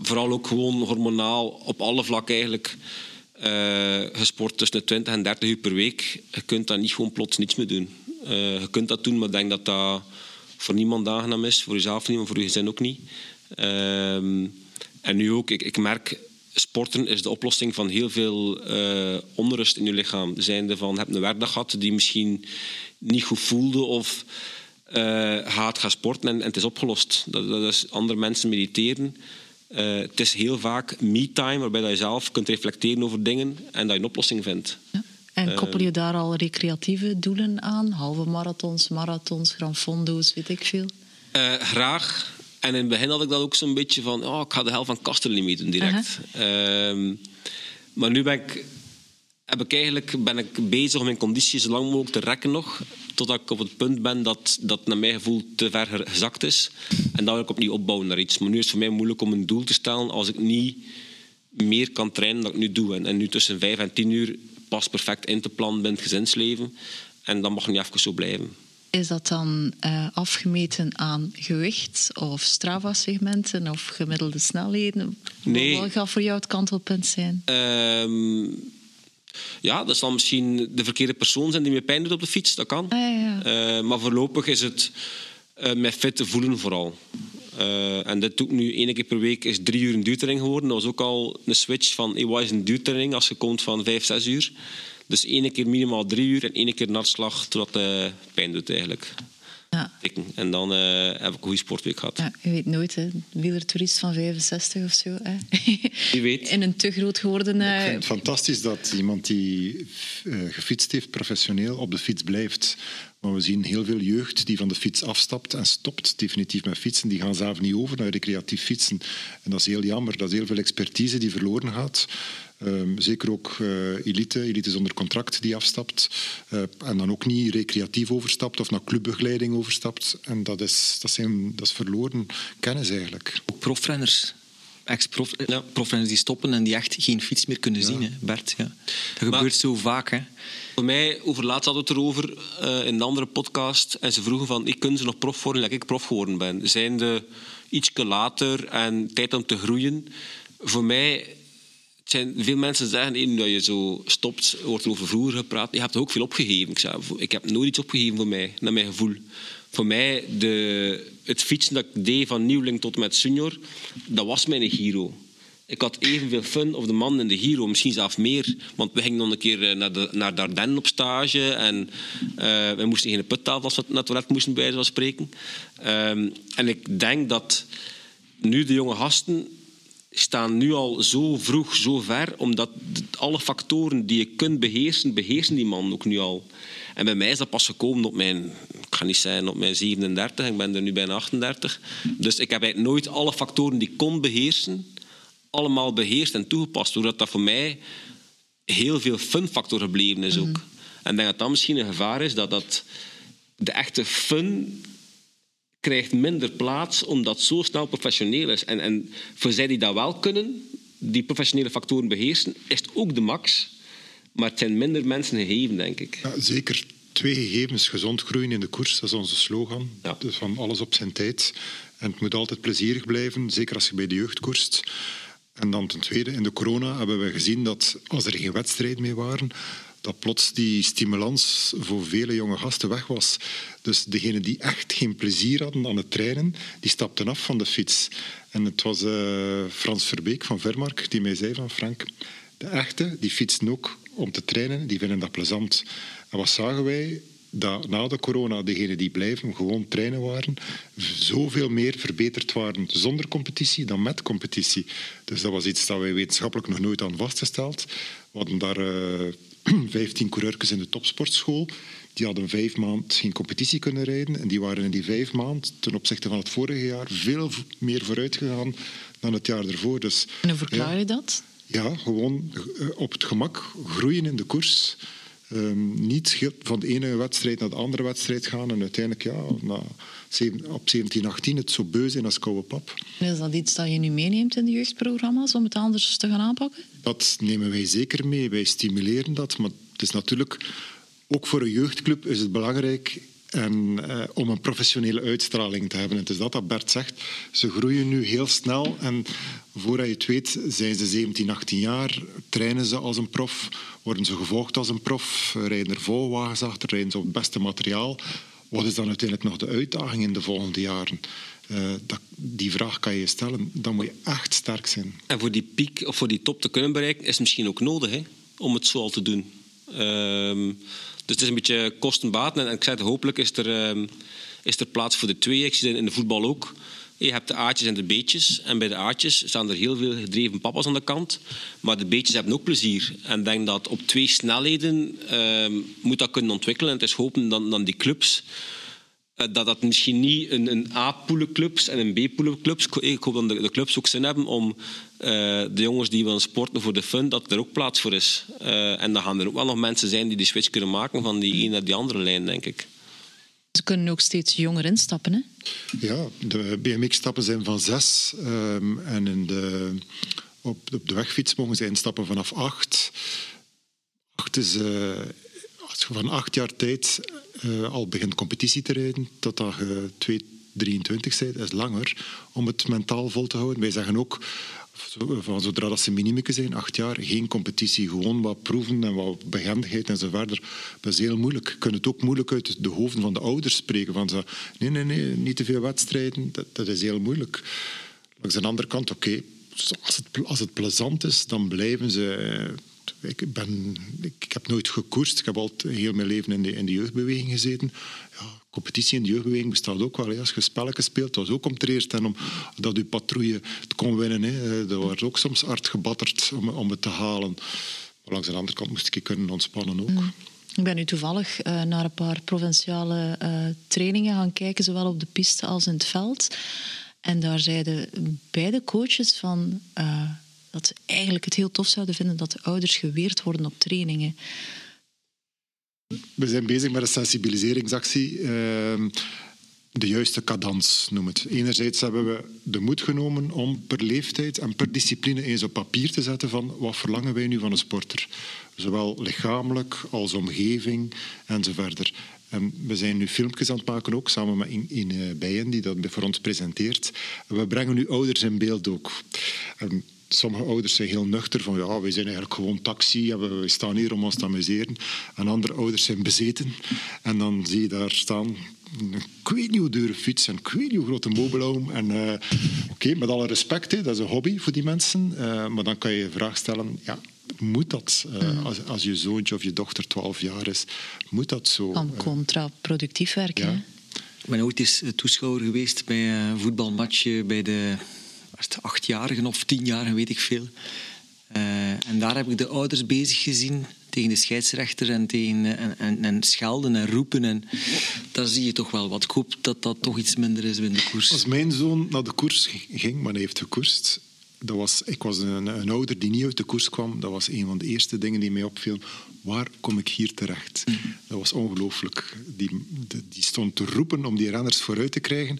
vooral ook gewoon hormonaal op alle vlakken eigenlijk. eh, gesport tussen de 20 en 30 uur per week. Je kunt daar niet gewoon plots niets mee doen. Eh, je kunt dat doen, maar ik denk dat dat voor niemand aangenaam is. Voor jezelf niet, maar voor je gezin ook niet. Ehm, en nu ook, ik, ik merk, sporten is de oplossing van heel veel eh, onrust in je lichaam. Zijnde van, je hebt een werkdag gehad die misschien niet goed voelde of eh gaat gaan sporten en, en het is opgelost. Dat, dat is andere mensen mediteren. Eh, het is heel vaak me-time, waarbij dat je zelf kunt reflecteren over dingen en dat je een oplossing vindt. Ja. En koppel je daar al recreatieve doelen aan? Halve marathons, marathons, gran fondo's, weet ik veel. Eh, graag. En in het begin had ik dat ook zo'n beetje van... Oh, ik ga de helft van meedoen direct. Ehm, maar nu ben ik, heb ik eigenlijk, ben ik bezig om mijn conditie zo lang mogelijk te rekken nog. Totdat ik op het punt ben dat dat naar mijn gevoel te ver ge- gezakt is. En dan wil ik opnieuw opbouwen naar iets. Maar nu is het voor mij moeilijk om een doel te stellen als ik niet meer kan trainen dan ik nu doe. En, en nu tussen vijf en tien uur past perfect in te plannen binnen het gezinsleven. En dat mag nu even zo blijven. Is dat dan eh, afgemeten aan gewicht of Strava-segmenten of gemiddelde snelheden? Nee. Wat gaat voor jou het kantelpunt zijn? Ehm, ja, dat zal misschien de verkeerde persoon zijn die me pijn doet op de fiets. Dat kan. Ah, ja, ja. Eh, maar voorlopig is het eh mij fit te voelen vooral. Eh, en dit doe ik nu één keer per week is drie uur een duurtraining geworden. Dat was ook al een switch van hey, wat is een duurtraining als je komt van vijf, zes uur. Dus één keer minimaal drie uur en één keer een hartslag totdat het pijn doet eigenlijk. Ja. En dan eh, heb ik een goede sportweek gehad. Ja, je weet nooit, hè. Wielertoerist van 65 of zo. Hè. <laughs> Wie weet. In een te groot geworden... eh, Ik vind het fantastisch dat iemand die eh, gefietst heeft, professioneel, op de fiets blijft. Maar we zien heel veel jeugd die van de fiets afstapt en stopt definitief met fietsen. Die gaan zelf niet over naar recreatief fietsen. En dat is heel jammer. Dat is heel veel expertise die verloren gaat. Ehm, zeker ook eh, elite, elite zonder contract die afstapt. Eh, en dan ook niet recreatief overstapt of naar clubbegeleiding overstapt. En dat is, dat zijn, dat is verloren kennis eigenlijk. Ook profrenners. Ex-prof, eh, Ja. die stoppen en die echt geen fiets meer kunnen zien, hè, Bert. Ja. Dat gebeurt zo vaak. Hè. Voor mij, over laatst hadden we het erover eh, in een andere podcast. En ze vroegen van, ik kunnen ze nog prof worden, like ik prof geworden ben. Zijn de ietsje later en tijd om te groeien? Voor mij, zijn, veel mensen zeggen, nu dat je zo stopt, wordt er over vroeger gepraat. Je hebt er ook veel opgegeven. Ik, zei, ik heb nooit iets opgegeven voor mij, naar mijn gevoel. Voor mij, de, het fietsen dat ik deed van nieuweling tot met senior, dat was mijn Giro. Ik had evenveel fun of de man in de Giro, misschien zelfs meer. Want we gingen nog een keer eh, naar, de, naar Dardenne op stage. En eh, we moesten geen puttafel als we naar het toilet moesten, bij van spreken. Ehm, en ik denk dat nu de jonge gasten staan nu al zo vroeg, zo ver, omdat alle factoren die je kunt beheersen, beheersen die man ook nu al. En bij mij is dat pas gekomen op mijn, ik ga niet zeggen op mijn 37, ik ben er nu bijna 38. Dus ik heb eigenlijk nooit alle factoren die ik kon beheersen, allemaal beheerst en toegepast. Doordat dat voor mij heel veel funfactor gebleven is ook. En ik denk dat dat misschien een gevaar is, dat, dat de echte fun krijgt minder plaats omdat zo snel professioneel is. En, en voor zij die dat wel kunnen, die professionele factoren beheersen, is het ook de max. Maar het zijn minder mensen gegeven, denk ik. Ja, zeker. Twee gegevens, gezond groeien in de koers, dat is onze slogan. Ja. Dus van alles op zijn tijd. En het moet altijd plezierig blijven, zeker als je bij de jeugd koerst. En dan ten tweede, in de corona hebben we gezien dat als er geen wedstrijd meer waren, dat plots die stimulans voor vele jonge gasten weg was. Dus degenen die echt geen plezier hadden aan het trainen, die stapten af van de fiets. En het was eh, Frans Verbeek van Vermark die mij zei van Frank, de echte, die fietsen ook om te trainen, die vinden dat plezant. En wat zagen wij? Dat na de corona degenen die blijven, gewoon trainen waren, zoveel meer verbeterd waren zonder competitie dan met competitie. Dus dat was iets dat wij wetenschappelijk nog nooit aan vastgesteld. We hadden daar eh <clears throat> 15 coureurs in de topsportschool. Die hadden vijf maanden geen competitie kunnen rijden. En die waren in die vijf maanden ten opzichte van het vorige jaar veel meer vooruit gegaan dan het jaar ervoor. Dus, En hoe verklaar ja. je dat? ja, gewoon eh, op het gemak groeien in de koers. Ehm, niet van de ene wedstrijd naar de andere wedstrijd gaan en uiteindelijk ja, na op 17, 18 het zo beu zijn als koude pap. Is dat iets dat je nu meeneemt in de jeugdprogramma's om het anders te gaan aanpakken? Dat nemen wij zeker mee. Wij stimuleren dat. Maar het is natuurlijk, ook voor een jeugdclub is het belangrijk en, eh, om een professionele uitstraling te hebben. En het is dat dat Bert zegt. Ze groeien nu heel snel en voordat je het weet zijn ze 17, 18 jaar, trainen ze als een prof, worden ze gevolgd als een prof, rijden er volwagens achter, rijden ze op het beste materiaal. Wat is dan uiteindelijk nog de uitdaging in de volgende jaren? Eh, dat, die vraag kan je stellen. Dan moet je echt sterk zijn. En voor die piek of voor die top te kunnen bereiken, is het misschien ook nodig hè, om het zo al te doen. Ehm, dus het is een beetje kosten-baten. En ik zei hopelijk is er, ehm, is er plaats voor de twee. Ik zie in de voetbal ook. Je hebt de A'tjes en de B'tjes. En bij de A'tjes staan er heel veel gedreven papa's aan de kant. Maar de B'tjes hebben ook plezier. En ik denk dat op twee snelheden ehm, moet dat kunnen ontwikkelen. En het is hopen dan, dan die clubs eh, dat dat misschien niet een, een A-poelenclubs en een B-poelenclubs. Ik hoop dat de, clubs ook zin hebben om eh, de jongens die willen sporten voor de fun, dat er ook plaats voor is. Eh, en dan gaan er ook wel nog mensen zijn die die switch kunnen maken van die ene naar die andere lijn, denk ik. Ze kunnen ook steeds jonger instappen. Hè? Ja, de BMX-stappen zijn van zes. ehm, en in de, op, de wegfiets mogen ze instappen vanaf acht. Acht is, eh, als je van acht jaar tijd eh, al begint competitie te rijden, totdat je 2, 23 bent, is langer om het mentaal vol te houden. Wij zeggen ook, van zodra dat ze minimeke zijn, acht jaar, geen competitie, gewoon wat proeven en wat behendigheid en verder. Dat is heel moeilijk. Je kunt het ook moeilijk uit de hoofden van de ouders spreken. Van zo, nee, nee, nee, niet te veel wedstrijden, dat, dat is heel moeilijk. Langs de andere kant, oké, als, het, als het plezant is, dan blijven ze. eh, ik, ben, ik, heb nooit gekoerst. Ik heb altijd heel mijn leven in de, in de jeugdbeweging gezeten. Ja, competitie in de jeugdbeweging bestaat ook wel. Hè. Als je spelletjes speelt, was ook om te eerst en om dat je patrouille te kon winnen. Hè. Dat was ook soms hard gebatterd om, om het te halen. Maar langs de andere kant moest ik kunnen ontspannen ook. Mm. Ik ben nu toevallig uh, naar een paar provinciale uh, trainingen gaan kijken, zowel op de piste als in het veld. En daar zeiden beide coaches van dat ze eigenlijk het heel tof zouden vinden dat de ouders geweerd worden op trainingen. We zijn bezig met een sensibiliseringsactie. Ehm, de juiste cadans noem het. Enerzijds hebben we de moed genomen om per leeftijd en per discipline eens op papier te zetten van wat verlangen wij nu van een sporter. Zowel lichamelijk als omgeving enzovoort. En we zijn nu filmpjes aan het maken ook, samen met in, in Bijen, die dat voor ons presenteert. we brengen nu ouders in beeld ook. En sommige ouders zijn heel nuchter van ja, wij zijn eigenlijk gewoon taxi en we staan hier om ons te amuseren. En andere ouders zijn bezeten. En dan zie je daar staan een ik weet niet hoe dure fiets en ik weet niet hoe grote mobiloom. En uh, oké, met alle respect, hè, dat is een hobby voor die mensen. Uh, maar dan kan je de vraag stellen, ja, moet dat, uh, als, als je zoontje of je dochter 12 jaar is, moet dat zo? Kan contraproductief werken. Ja. Ik ben ooit eens toeschouwer geweest bij een voetbalmatch bij de achtjarigen of tienjarigen, weet ik veel. Uh, en daar heb ik de ouders bezig gezien tegen de scheidsrechter en, tegen, en, en, en, schelden en roepen. En daar zie je toch wel wat. Ik hoop dat dat toch iets minder is in de koers. Als mijn zoon naar de koers ging, maar hij heeft gekoerst, dat was, ik was een, een, ouder die niet uit de koers kwam. Dat was een van de eerste dingen die mij opviel. Waar kom ik hier terecht? Mm. Dat was ongelooflijk. Die, die stond te roepen om die renners vooruit te krijgen.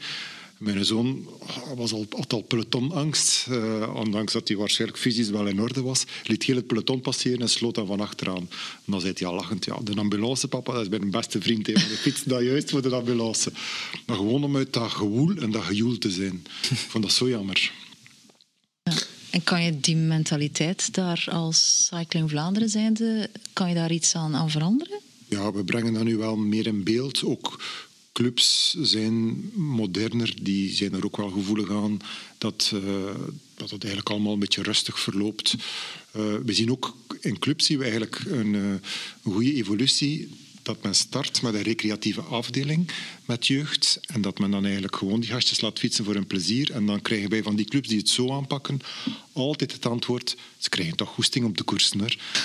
Mijn zoon was al, had al pelotonangst, uh, ondanks dat hij waarschijnlijk fysisch wel in orde was. Liet heel het peloton passeren en sloot dan van achteraan. En dan zei hij al lachend, ja, de ambulance, papa, dat is mijn beste vriend. He, de fiets dat juist voor de ambulance. Maar gewoon om uit dat gewoel en dat gejoel te zijn. Ik vond dat zo jammer. En kan je die mentaliteit daar als Cycling Vlaanderen zijnde, kan je daar iets aan, aan veranderen? Ja, we brengen dat nu wel meer in beeld. Ook clubs zijn moderner, die zijn er ook wel gevoelig aan dat, uh, dat het eigenlijk allemaal een beetje rustig verloopt. Uh, we zien ook in clubs eigenlijk een, uh, een goede evolutie dat men start met een recreatieve afdeling met jeugd en dat men dan eigenlijk gewoon die gastjes laat fietsen voor hun plezier. En dan krijgen wij van die clubs die het zo aanpakken altijd het antwoord, ze krijgen toch goesting op de koersen.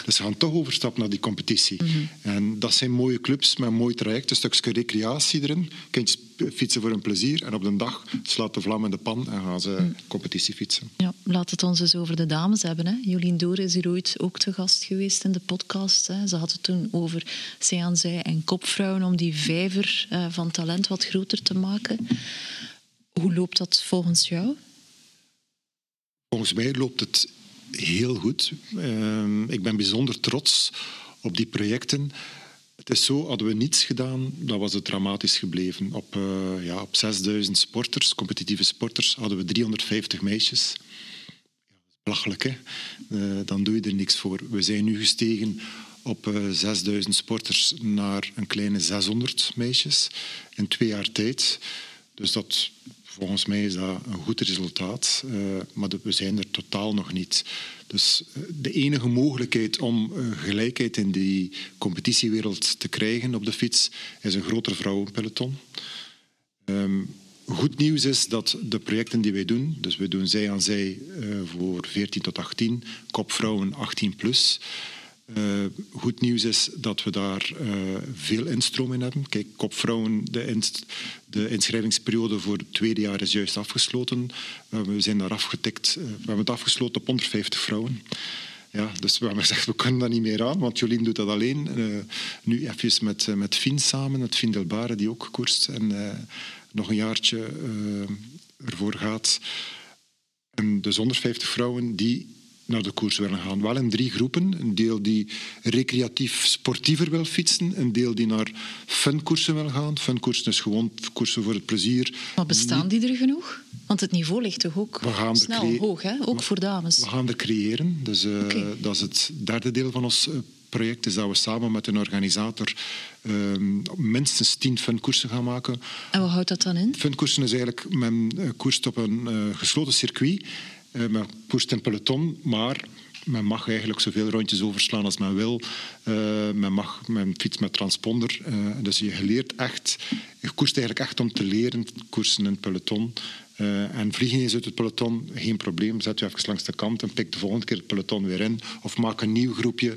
Dus ze gaan toch overstappen naar die competitie. Mhm. En dat zijn mooie clubs met een mooi traject, een stukje recreatie erin. Kindjes fietsen voor hun plezier en op de dag slaat de vlam in de pan en gaan ze mm. competitie fietsen. Ja, laat het ons eens over de dames hebben. Hè. Jolien Door is hier ooit ook te gast geweest in de podcast. Hè. Ze had het toen over Seanzij en kopvrouwen om die vijver uh, van talent wat groter te maken. Hoe loopt dat volgens jou? Volgens mij loopt het heel goed. Uh, ik ben bijzonder trots op die projecten. Het is zo, hadden we niets gedaan, dan was het dramatisch gebleven. Op, uh, ja, op 6000 sporters, competitieve sporters, hadden we 350 meisjes. Ja, belachelijk, hè? Uh, dan doe je er niks voor. We zijn nu gestegen op uh, eh, 6000 sporters naar een kleine 600 meisjes in twee jaar tijd. Dus dat Volgens mij is dat een goed resultaat, uh, maar we zijn er totaal nog niet. Dus uh, de enige mogelijkheid om gelijkheid in die competitiewereld te krijgen op de fiets is een groter vrouwenpeloton. Um, goed nieuws is dat de projecten die wij doen, dus we doen zij aan zij voor 14 tot 18, kopvrouwen 18 plus. Uh, goed nieuws is dat we daar uh, veel instroom in hebben. Kijk, kopvrouwen, de, de, inschrijvingsperiode voor het tweede jaar is juist afgesloten. Uh, we zijn daar afgetikt. we hebben het afgesloten op 150 vrouwen. Ja, dus we hebben gezegd, we kunnen dat niet meer aan, want Jolien doet dat alleen. nu even met, met Fien samen, met Fien Delbare, die ook koerst en nog een jaartje ervoor gaat. En de 150 vrouwen die naar de koers willen gaan. Wel in drie groepen. Een deel die recreatief sportiever wil fietsen. Een deel die naar funkoersen wil gaan. Funkoersen is gewoon koersen voor het plezier. Maar bestaan die er genoeg? Want het niveau ligt toch ook snel hoog, hè? ook voor dames? We gaan er creëren. Dus, uh, Dat is het derde deel van ons uh, project. Is dat we samen met een organisator uh, minstens tien funkoersen gaan maken. En wat houdt dat dan in? Funkoersen is eigenlijk... Men koerst op een gesloten circuit men koerst in peloton, maar men mag eigenlijk zoveel rondjes overslaan als men wil. Uh, men mag men fiets met transponder. Uh, dus je leert echt, je koerst eigenlijk echt om te leren koersen in peloton. Uh, en vliegen eens uit het peloton, geen probleem. Zet je even langs de kant en pik de volgende keer het peloton weer in. Of maak een nieuw groepje.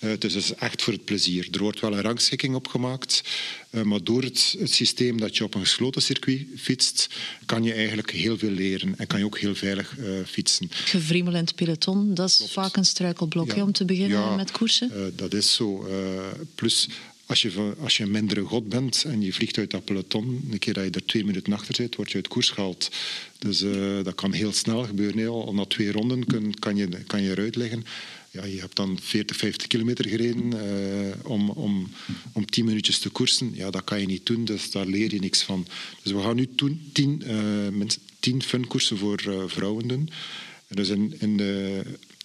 Uh, dus het is echt voor het plezier. Er wordt wel een rangschikking opgemaakt. Uh, maar door het, het, systeem dat je op een gesloten circuit fietst, kan je eigenlijk heel veel leren. En kan je ook heel veilig fietsen. Gevriemel in het peloton, dat is Klopt. vaak een struikelblok ja. om te beginnen ja, met koersen. dat is zo. plus als je, als je een mindere god bent en je vliegt uit dat peloton, een keer dat je er twee minuten achter zit, word je uit koers gehaald. Dus uh, dat kan heel snel gebeuren. Al, al na twee ronden kun, kan, je, kan je eruit liggen. Ja, je hebt dan 40, 50 kilometer gereden uh, om, om, om 10 minuutjes te koersen. Ja, dat kan je niet doen, dus daar leer je niks van. Dus we gaan nu toen 10, uh, 10 funkoersen voor vrouwen doen. Dus in, in de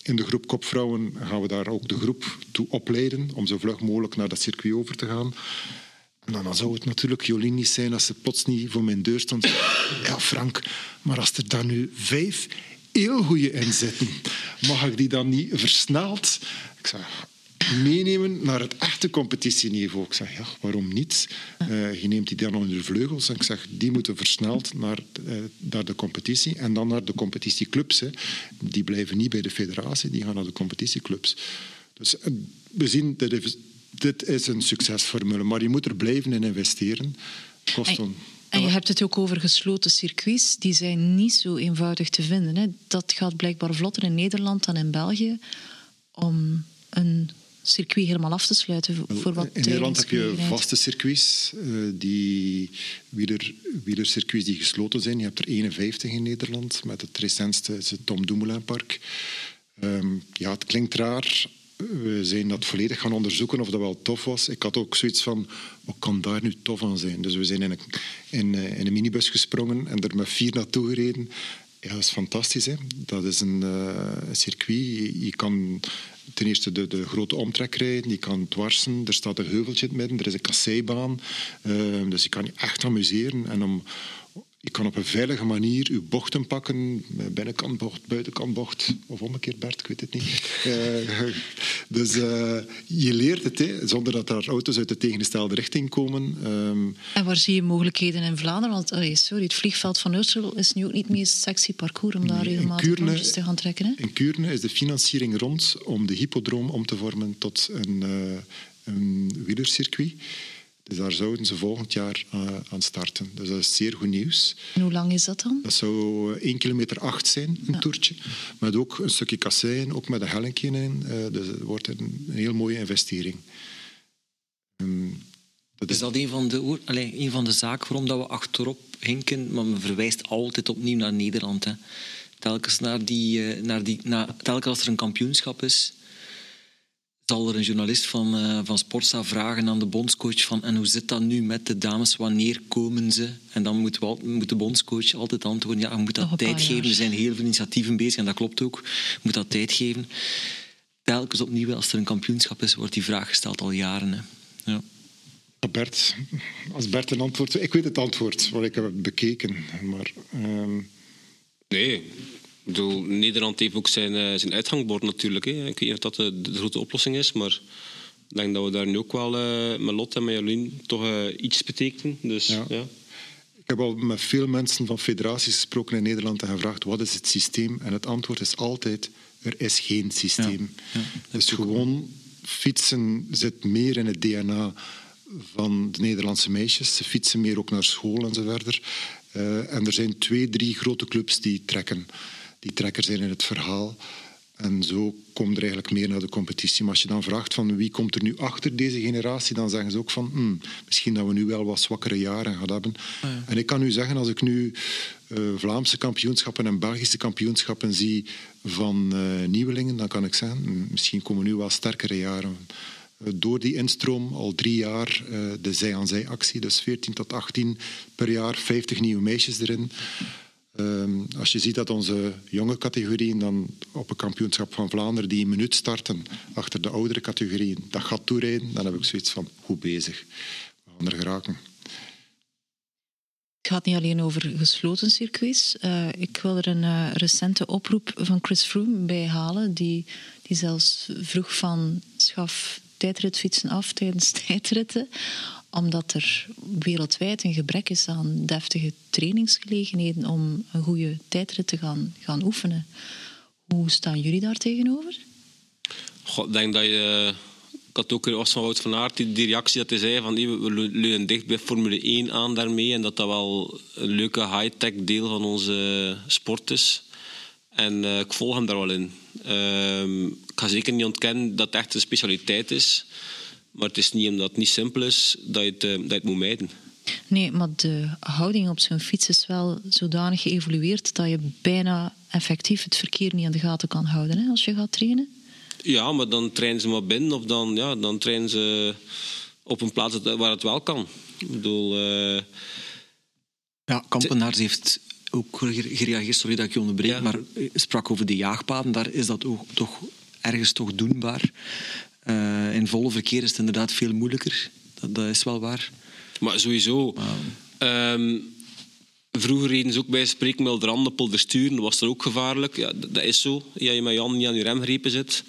in de groep kopvrouwen gaan we daar ook de groep toe opleiden om zo vlug mogelijk naar dat circuit over te gaan. En dan zou het natuurlijk Jolien niet zijn als ze plots niet voor mijn deur stond. Ja, Frank, maar als er dan nu vijf heel goede in zitten, mag ik die dan niet versneld? Ik zei, meenemen naar het echte competitieniveau. Ik zeg, ja, waarom niet? Uh, je neemt die dan onder de vleugels en ik zeg, die moeten versneld naar, uh, naar de competitie en dan naar de competitieclubs. Hè. Die blijven niet bij de federatie, die gaan naar de competitieclubs. Dus uh, we zien, dit is, dit is een succesformule, maar je moet er blijven in investeren. Kost en, en je hebt het ook over gesloten circuits. Die zijn niet zo eenvoudig te vinden. Hè. Dat gaat blijkbaar vlotter in Nederland dan in België om een circuit helemaal af te sluiten voor wat In Nederland heb je vaste circuits, uh, die wieler, wielercircuits die gesloten zijn. Je hebt er 51 in Nederland. Met het recentste is het Tom Dumoulin Park. Um, ja, het klinkt raar. We zijn dat volledig gaan onderzoeken of dat wel tof was. Ik had ook zoiets van, wat kan daar nu tof aan zijn? Dus we zijn in een, in, in een minibus gesprongen en er met vier naartoe gereden. Ja, dat is fantastisch. Hè? Dat is een, uh, circuit. Je, je, kan ten eerste de, de grote omtrek rijden, die kan dwarsen. Er staat een heuveltje in het midden, er is een kasseibaan. Uh, dus je kan je echt amuseren. En om, je kan op een veilige manier je bochten pakken, binnenkantbocht, buitenkantbocht, of omgekeerd Bert, ik weet het niet. Uh, <laughs> dus uh, je leert het, hè, zonder dat er auto's uit de tegengestelde richting komen. Um, en waar zie je mogelijkheden in Vlaanderen? Want allee, sorry, het vliegveld van Ursel is nu ook niet het meest sexy parcours om daar regelmatig rondjes te gaan trekken. Hè? In Kuurne is de financiering rond om de hippodroom om te vormen tot een, uh, een wielercircuit. Dus daar zouden ze volgend jaar uh, aan starten. Dus dat is zeer goed nieuws. En hoe lang is dat dan? Dat zou 1 kilometer 8 zijn, een ja. toertje. Met ook een stukje kassein, ook met een hellinkje in. Uh, dus het wordt een, een, heel mooie investering. Um, dat is, is dat een van, de, allez, een van de zaken waarom dat we achterop hinken? Maar men verwijst altijd opnieuw naar Nederland. Hè. Telkens, naar die, naar die, naar, telkens als er een kampioenschap is zal er een journalist van, uh, van Sportsa vragen aan de bondscoach van en hoe zit dat nu met de dames, wanneer komen ze? En dan moet, wel, moet de bondscoach altijd antwoorden, ja, je moet dat tijd geven. Er zijn heel veel initiatieven bezig en dat klopt ook. Je moet dat tijd geven. Telkens opnieuw, als er een kampioenschap is, wordt die vraag gesteld al jaren. Hè. Ja. Bert, als Bert een antwoord... Ik weet het antwoord, want ik heb het bekeken. Maar, um... Nee, ik bedoel, Nederland heeft ook zijn, uh, zijn uitgangbord natuurlijk. Hè. Ik weet niet of dat de, de, grote oplossing is, maar ik denk dat we daar nu ook wel uh, met Lot en met Jolien toch uh, iets betekenen. Dus, ja. ja. Ik heb al met veel mensen van federaties gesproken in Nederland en gevraagd wat is het systeem. En het antwoord is altijd, er is geen systeem. Ja. Ja, dus gewoon fietsen zit meer in het DNA van de Nederlandse meisjes. Ze fietsen meer ook naar school en zo verder. Uh, en er zijn twee, drie grote clubs die trekken die trekker zijn in het verhaal. En zo komt er eigenlijk meer naar de competitie. Maar als je dan vraagt van wie komt er nu achter deze generatie, dan zeggen ze ook van hmm, misschien dat we nu wel wat zwakkere jaren gaan hebben. Ja. En ik kan u zeggen, als ik nu uh, Vlaamse kampioenschappen en Belgische kampioenschappen zie van uh, nieuwelingen, dan kan ik zeggen, hmm, misschien komen nu wel sterkere jaren. Uh, door die instroom al drie jaar de zij-aan-zij-actie, dus 14 tot 18 per jaar, 50 nieuwe meisjes erin. Um, als je ziet dat onze jonge categorieën dan op een kampioenschap van Vlaanderen die een minuut starten achter de oudere categorieën, dat gaat toerijden, dan heb ik zoiets van, hoe bezig? We gaan er geraken. Het gaat niet alleen over gesloten circuits. Uh, ik wil er een uh, recente oproep van Chris Froome bij halen, die, die zelfs vroeg van schaf tijdritfietsen af tijdens <laughs> tijdritten, omdat er wereldwijd een gebrek is aan deftige trainingsgelegenheden om een goede tijdrit te gaan, gaan oefenen. Hoe staan jullie daar tegenover? ik denk dat je ik had ook was van Wout van Aert die, reactie dat hij zei van we leunen dicht bij Formule 1 aan daarmee en dat dat wel een leuke high-tech deel van onze sport is. En uh, ik volg hem daar wel in. Uh, ik ga zeker niet ontkennen dat het echt een specialiteit is. Maar het is niet omdat het niet simpel is dat je het, uh, dat je het moet mijden. Nee, maar de houding op zo'n fiets is wel zodanig geëvolueerd dat je bijna effectief het verkeer niet aan de gaten kan houden hè, als je gaat trainen. Ja, maar dan trainen ze maar binnen of dan, ja, dan trainen ze op een plaats waar het wel kan. Ik bedoel... Uh... Ja, Kampenaars heeft ook gereageerd, sorry dat ik je onderbreek, maar sprak over de jaagpaden. Daar is dat ook toch ergens toch doenbaar. Uh, in volle verkeer is het inderdaad veel moeilijker. Dat, dat is wel waar. Maar sowieso... Wow. Vroeger reden ze ook bij spreken de polder sturen. Dat was er ook gevaarlijk. Ja, dat is zo. Ja, je met Jan niet aan je remgrepen zit.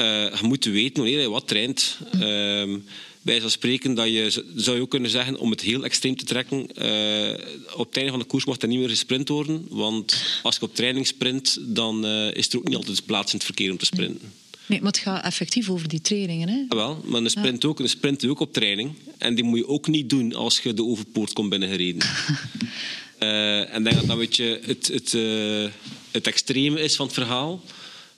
Uh, je moet weten wanneer je wat traint. Uh, bij zo'n spreken dat je, zou je ook kunnen zeggen, om het heel extreem te trekken, uh, op het einde van de koers mag er niet meer gesprint worden. Want als je op training sprint, dan is er ook niet altijd plaats in het verkeer om te sprinten. Nee, maar het gaat effectief over die trainingen. Hè? Wel, maar een sprint, ook, een sprint ook op training. En die moet je ook niet doen als je de overpoort komt binnengereden. Uh, <laughs> en denk dat dat een beetje het, het, uh, het extreme is van het verhaal.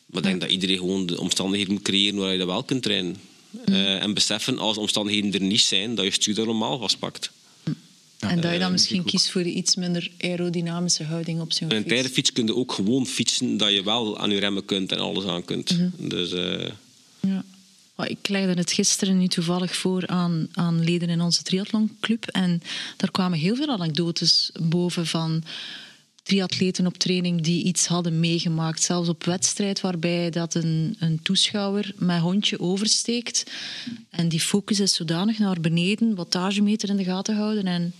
Maar ik denk dat iedereen gewoon de omstandigheden moet creëren waar je dat wel kunt trainen. Uh, en beseffen als omstandigheden er niet zijn, dat je stuur normaal vastpakt. En dat je dan misschien kiest voor iets minder aerodynamische houding op zo'n fiets. Een tijdfiets kun je ook gewoon fietsen dat je wel aan je remmen kunt en alles aan kunt. Mm -hmm. Dus... Ja. Ik legde het gisteren nu toevallig voor aan, aan leden in onze triathlonclub. En daar kwamen heel veel anekdotes boven van triatleten op training die iets hadden meegemaakt. Zelfs op wedstrijd waarbij dat een, een toeschouwer met hondje oversteekt. En die focus is zodanig naar beneden, wattagemeter in de gaten houden en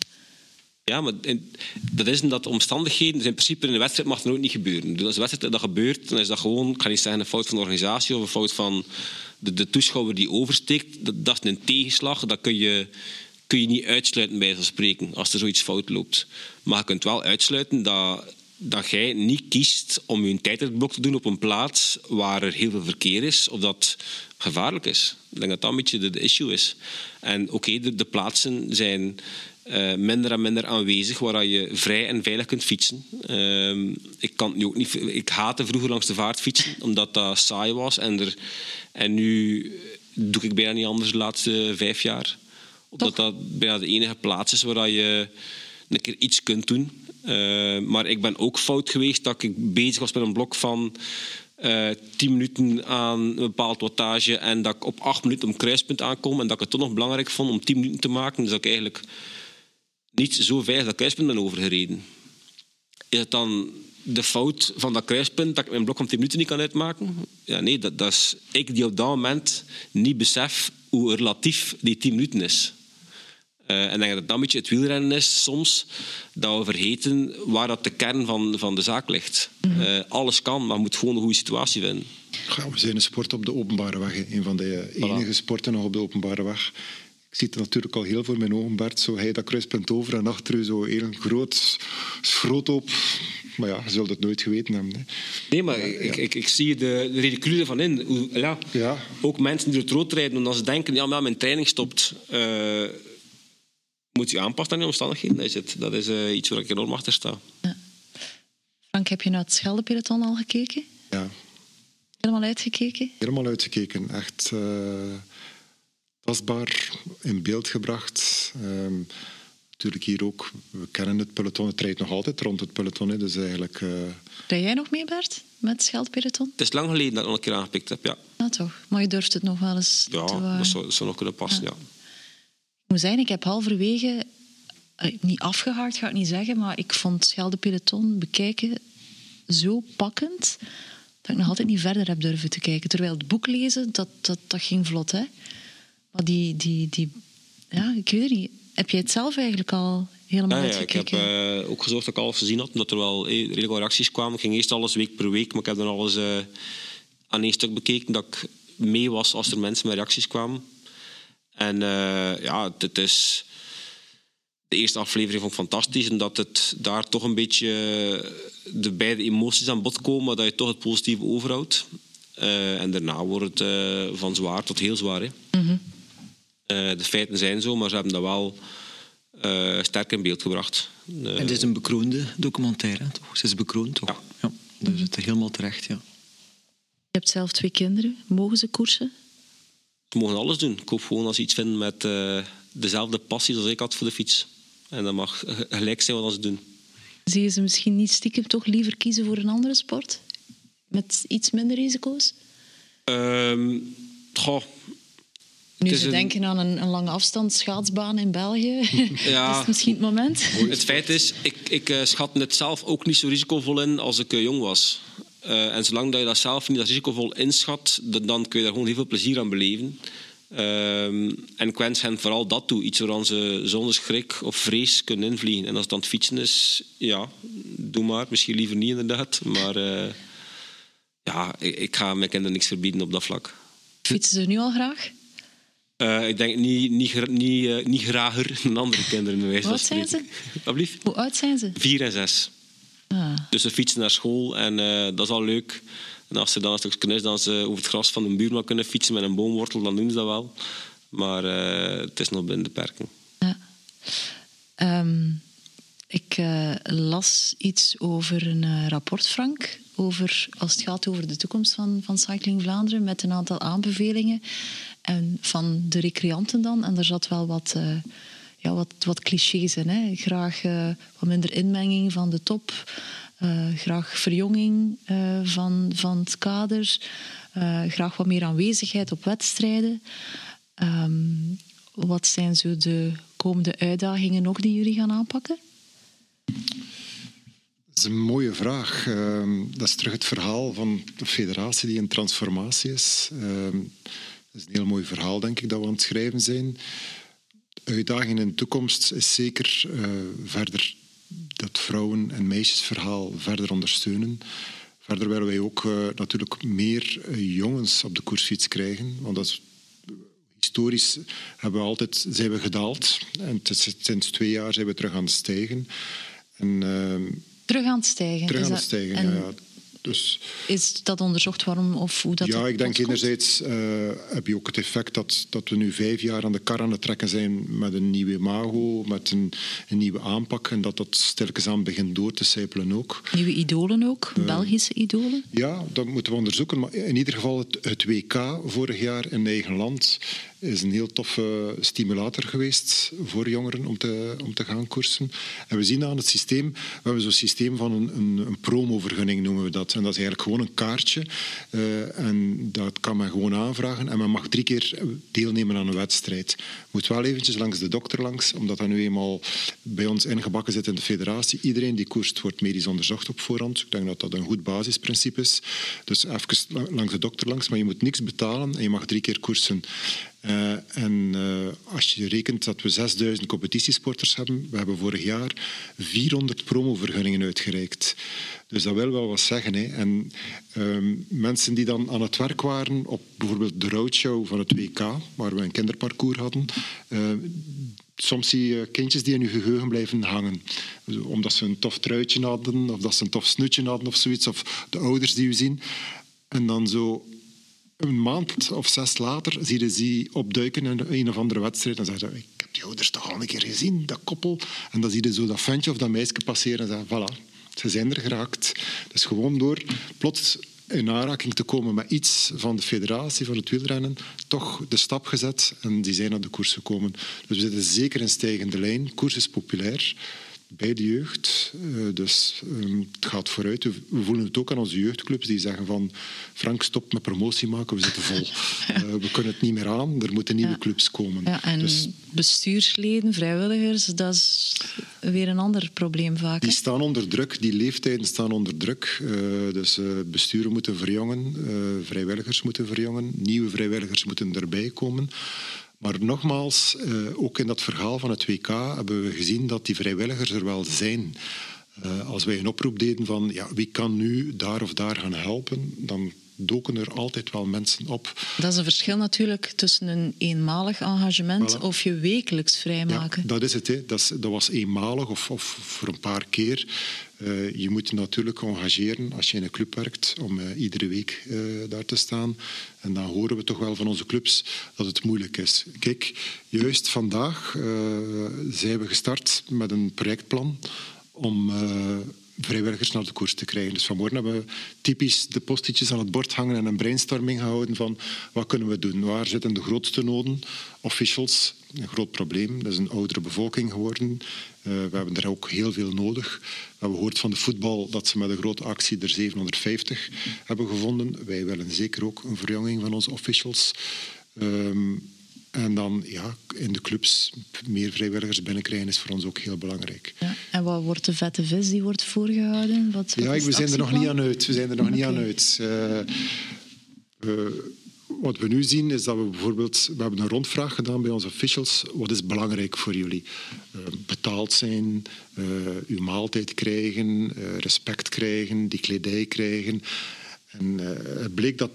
ja, maar dat is omdat omstandigheden, dus in principe in een wedstrijd mag dat ook niet gebeuren. Dus als een wedstrijd dat gebeurt, dan is dat gewoon, ik ga niet zeggen een fout van de organisatie of een fout van de, de toeschouwer die oversteekt. Dat, dat, is een tegenslag, dat kun je, kun je niet uitsluiten bij zo'n spreken, als er zoiets fout loopt. Maar je kunt wel uitsluiten dat, dat jij niet kiest om je tijdritblok te doen op een plaats waar er heel veel verkeer is, of dat gevaarlijk is. Ik denk dat dat een beetje de, de issue is. En oké, de, de plaatsen zijn uh, minder en minder aanwezig, waar je vrij en veilig kunt fietsen. Uh, ik, kan nu ook niet, ik haatte vroeger langs de vaart fietsen, omdat dat saai was. En, er, en nu doe ik bijna niet anders de laatste vijf jaar. Omdat dat bijna de enige plaats is waar je een keer iets kunt doen. Uh, maar ik ben ook fout geweest dat ik bezig was met een blok van uh, eh, 10 minuten aan een bepaald wattage en dat ik op 8 minuten om kruispunt aankom en dat ik het toch nog belangrijk vond om 10 minuten te maken. Dus dat ik eigenlijk niet zo veilig dat kruispunt ben overgereden. Is het dan de fout van dat kruispunt dat ik mijn blok van 10 minuten niet kan uitmaken? Ja, nee, dat, dat is ik die op dat moment niet besef hoe relatief die 10 minuten is. Uh, en denk dat dat een beetje het wielrennen is soms, dat we vergeten waar dat de kern van, van de zaak ligt. uh, alles kan, maar je moet gewoon een goede situatie vinden. Ja, we zijn een sport op de openbare weg. Een van de enige sporten nog op de openbare weg. Ik zie het natuurlijk al heel voor mijn ogen, Bert. Zo hij dat kruispunt over en achter u zo heel groot schroot op. Maar ja, je zult het nooit geweten hebben. Hè. Nee, maar ik, ik, ik, zie de, de ridicule van in. Hoe, ja, ja. Ook mensen die het rood rijden, omdat ze denken, ja, maar mijn training stopt. Uh, moet je aanpassen aan die omstandigheden. Dat is, het. Dat is uh, iets waar ik enorm achter sta. Ja. Frank, heb je naar het Scheldepeloton al gekeken? Ja. Helemaal uitgekeken? Helemaal uitgekeken. Echt... Uh tastbaar in beeld gebracht. Um, natuurlijk hier ook, we kennen het peloton, het rijdt nog altijd rond het peloton. Hè, dus eigenlijk... Uh... Rij jij nog mee, Bert, met Scheldpeloton? Het is lang geleden dat ik nog een keer aangepikt heb, ja. Nou toch, maar je durft het nog wel eens ja, te... Ja, dat zou, zou, nog kunnen passen, ja. Ik moet zeggen, ik heb halverwege... Uh, niet afgehaakt, ga ik niet zeggen, maar ik vond Scheldepeloton bekijken zo pakkend dat ik nog altijd niet verder heb durven te kijken. Terwijl het boek lezen, dat, dat, dat ging vlot, hè. Maar die, die, die, ja, ik weet het niet. Heb jij het zelf eigenlijk al helemaal Ja, ja, ik heb uitgekeken. eh, ook gezorgd dat ik alles gezien had, omdat er wel eh, redelijk wat reacties kwamen. Ik ging eerst alles week per week, maar ik heb dan alles eh, aan één stuk bekeken dat ik mee was als er mensen met reacties kwamen. En eh, ja, het is... De eerste aflevering vond ik fantastisch, omdat het daar toch een beetje de beide emoties aan bod komen, maar dat je toch het positieve overhoudt. En daarna wordt het van zwaar tot heel zwaar. Hè. Mhm. De feiten zijn zo, maar ze hebben dat wel eh, sterk in beeld gebracht. Eh, En het is een bekroonde documentaire, toch? Ze is bekroond, toch? Ja. Ja. Dus het is helemaal terecht, ja. Je hebt zelf twee kinderen. Mogen ze koersen? Ze mogen alles doen. Ik hoop gewoon als ze iets vinden met eh, dezelfde passie als ik had voor de fiets. En dat mag gelijk zijn wat ze doen. Zie je ze misschien niet stiekem toch liever kiezen voor een andere sport? Met iets minder risico's? Ehm goh, Nu is ze een- denken aan een, een lange afstand schaatsbaan in België. <laughs> Ja. is het misschien het moment? Het feit is, ik, ik eh, schat het zelf ook niet zo risicovol in als ik eh, jong was. Eh, en zolang dat je dat zelf niet als risicovol inschat, dan kun je daar gewoon heel veel plezier aan beleven. Ehm, en ik wens hen vooral dat toe. Iets waar ze zonder schrik of vrees kunnen invliegen. En als het dan het fietsen is, ja, doe maar. Misschien liever niet inderdaad. Maar eh, ja, ik, ik ga mijn kinderen niks verbieden op dat vlak. Fietsen ze nu al graag? Eh, ik denk niet, niet, niet, eh, niet grager <laughs> dan andere kinderen. van Wat zijn. Alsjeblieft. Hoe oud zijn ze? Vier en zes. Ah. Dus ze fietsen naar school en eh, dat is al leuk. En als ze dan een stukje is, dan ze over het gras van een buurman kunnen fietsen met een boomwortel, dan doen ze dat wel. Maar het is nog binnen de perken. Ja. Ehm, ik las iets over een rapport, Frank, over, als het gaat over de toekomst van, van Cycling Vlaanderen, met een aantal aanbevelingen en van de recreanten dan. En er zat wel wat, eh, ja, wat, wat clichés in. Hè. Graag eh, wat minder inmenging van de top, eh, graag verjonging van, van het kader, graag wat meer aanwezigheid op wedstrijden. Ehm, wat zijn zo de komende uitdagingen nog die jullie gaan aanpakken? Dat is een mooie vraag. Ehm, dat is terug het verhaal van de federatie die in transformatie is. Ehm, dat is een heel mooi verhaal, denk ik, dat we aan het schrijven zijn. De uitdaging in de toekomst is zeker eh, verder dat vrouwen- en meisjesverhaal verder ondersteunen. Verder willen wij ook eh, natuurlijk meer eh, jongens op de koersfiets krijgen. Want dat is historisch hebben we altijd, zijn we gedaald. En sinds twee jaar zijn we terug aan het stijgen. En, ehm, Terug aan het stijgen. terug is aan het dat- stijgen, ja, ja. Dus Is dat onderzocht waarom of hoe dat ja, ik denk enerzijds eh, heb je ook het effect dat, dat we nu vijf jaar aan de kar aan het trekken zijn met een nieuwe imago, met een, een nieuwe aanpak en dat dat stilletjes aan begint door te sijpelen ook. Nieuwe idolen ook, Belgische idolen. Ja, dat moeten we onderzoeken. Maar in ieder geval het, het WK vorig jaar in eigen land is een heel toffe stimulator geweest voor jongeren om te, om te gaan koersen. En we zien aan het systeem, we hebben zo'n systeem van een, een, een promovergunning noemen we dat. En dat is eigenlijk gewoon een kaartje. eh, en dat kan men gewoon aanvragen. En men mag drie keer deelnemen aan een wedstrijd. Moet wel eventjes langs de dokter langs, omdat dat nu eenmaal bij ons ingebakken zit in de federatie. Iedereen die koerst wordt medisch onderzocht op voorhand. Ik denk dat dat een goed basisprincipe is. Dus even langs de dokter langs, maar je moet niks betalen en je mag drie keer koersen. Eh, en eh, als je rekent dat we 6000 competitiesporters hebben, we hebben vorig jaar 400 promovergunningen uitgereikt. Dus dat wil wel wat zeggen. Hè. En ehm, mensen die dan aan het werk waren op bijvoorbeeld de roadshow van het WK, waar we een kinderparcours hadden, eh, soms zie je kindjes die in je geheugen blijven hangen. Omdat ze een tof truitje hadden, of dat ze een tof snoetje hadden of zoiets, of de ouders die u zien. En dan zo een maand of zes later zie je ze opduiken in een of andere wedstrijd. En zeggen ze, ik heb die ouders toch al een keer gezien, dat koppel. En dan zie je zo dat ventje of dat meisje passeren en zeggen, voilà, ze zijn er geraakt. Dus gewoon door plots in aanraking te komen met iets van de federatie, van het wielrennen, toch de stap gezet en die zijn naar de koers gekomen. Dus we zitten zeker in stijgende lijn. Koers is populair bij de jeugd. Uh, dus um, het gaat vooruit. We, voelen het ook aan onze jeugdclubs die zeggen van Frank, stop met promotie maken, we zitten vol. uh, <laughs> we kunnen het niet meer aan, er moeten nieuwe ja. clubs komen. Ja, en dus, bestuursleden, vrijwilligers, dat is weer een ander probleem vaak. Die staan onder druk, die leeftijden staan onder druk. Uh, dus besturen moeten verjongen, vrijwilligers moeten verjongen, nieuwe vrijwilligers moeten erbij komen. Maar nogmaals, uh, ook in dat verhaal van het WK hebben we gezien dat die vrijwilligers er wel zijn. Uh, als wij een oproep deden van ja, wie kan nu daar of daar gaan helpen, dan doken er altijd wel mensen op. Dat is een verschil natuurlijk tussen een eenmalig engagement of je wekelijks vrijmaken. Ja, dat is het. Hè. Dat, is, dat was eenmalig of, of voor een paar keer. Uh, je moet natuurlijk engageren als je in een club werkt om uh, iedere week uh, daar te staan. En dan horen we toch wel van onze clubs dat het moeilijk is. Kijk, juist vandaag zijn we gestart met een projectplan om vrijwilligers naar de koers te krijgen. Dus vanmorgen hebben we typisch de postjes aan het bord hangen en een brainstorming gehouden van wat kunnen we doen? Waar zitten de grootste noden? Officials, een groot probleem. Dat is een oudere bevolking geworden. Uh, we hebben er ook heel veel nodig. We hebben gehoord van de voetbal dat ze met een grote actie er 750 hebben gevonden. Wij willen zeker ook een verjonging van onze officials. Um, en dan ja, in de clubs meer vrijwilligers binnenkrijgen is voor ons ook heel belangrijk. Ja. En wat wordt de vette vis die wordt voorgehouden? Wat, wat ja, we zijn er nog niet aan uit. We zijn er nog okay. niet aan uit. Uh, uh, wat we nu zien is dat we bijvoorbeeld... We hebben een rondvraag gedaan bij onze officials. Wat is belangrijk voor jullie? Uh, betaald zijn, uw maaltijd krijgen, respect krijgen, die kledij krijgen. En het bleek dat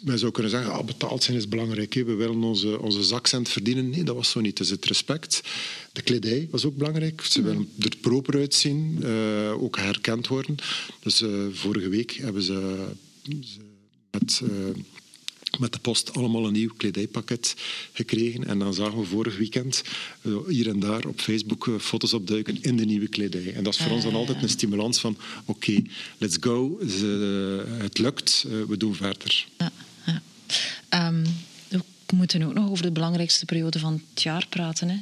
men zou kunnen zeggen, ah, betaald zijn is belangrijk. Hè. We willen onze, onze zakcent verdienen. Nee, dat was zo niet. Is het respect. De kledij was ook belangrijk. Ze willen er proper uitzien, uh, ook herkend worden. Dus uh, vorige week hebben ze, ze met... Uh, met de post allemaal een nieuw kledijpakket gekregen. En dan zagen we vorig weekend uh, hier en daar op Facebook uh, foto's opduiken in de nieuwe kledij. En dat is voor ons dan altijd een stimulans van oké, okay, let's go. Ze, het lukt, we doen verder. Ja. Um, we moeten ook nog over de belangrijkste periode van het jaar praten. Hè?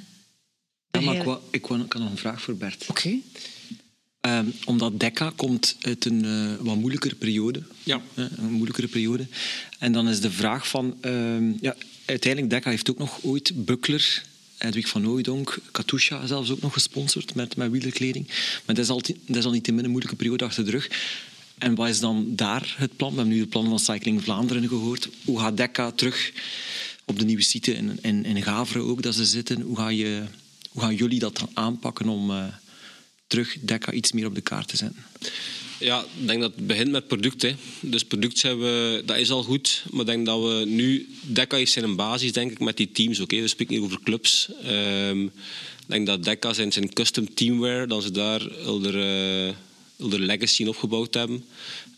Ja, maar ik, wou, ik, wou, ik had nog een vraag voor Bert. Oké. Okay. Um, omdat Dekka komt uit een uh, wat moeilijkere periode. Ja. Uh, een moeilijkere periode. En dan is de vraag van... Uh, ja, uiteindelijk, Dekka heeft ook nog ooit Buckler, Edwig van Ooydonk, Katusha zelfs ook nog gesponsord met, met wielerkleding. Maar dat is, al, dat is al niet een moeilijke periode achter de rug. En wat is dan daar het plan? We hebben nu het plan van Cycling Vlaanderen gehoord. Hoe gaat Dekka terug op de nieuwe site in, in, in Gaveren ook dat ze zitten? Hoe, ga je, hoe gaan jullie dat dan aanpakken om uh, terug Dekka iets meer op de kaart te zetten? Ja, ik denk dat het begint met product. Hè. Dus product zijn dat is al goed. Maar ik denk dat we nu... Dekka is zijn basis, denk ik, met die teams. Oké, we spreken niet over clubs. Um, ik denk dat Dekka zijn, zijn custom teamwear, dat ze daar... Elder, uh, de legacy opgebouwd hebben.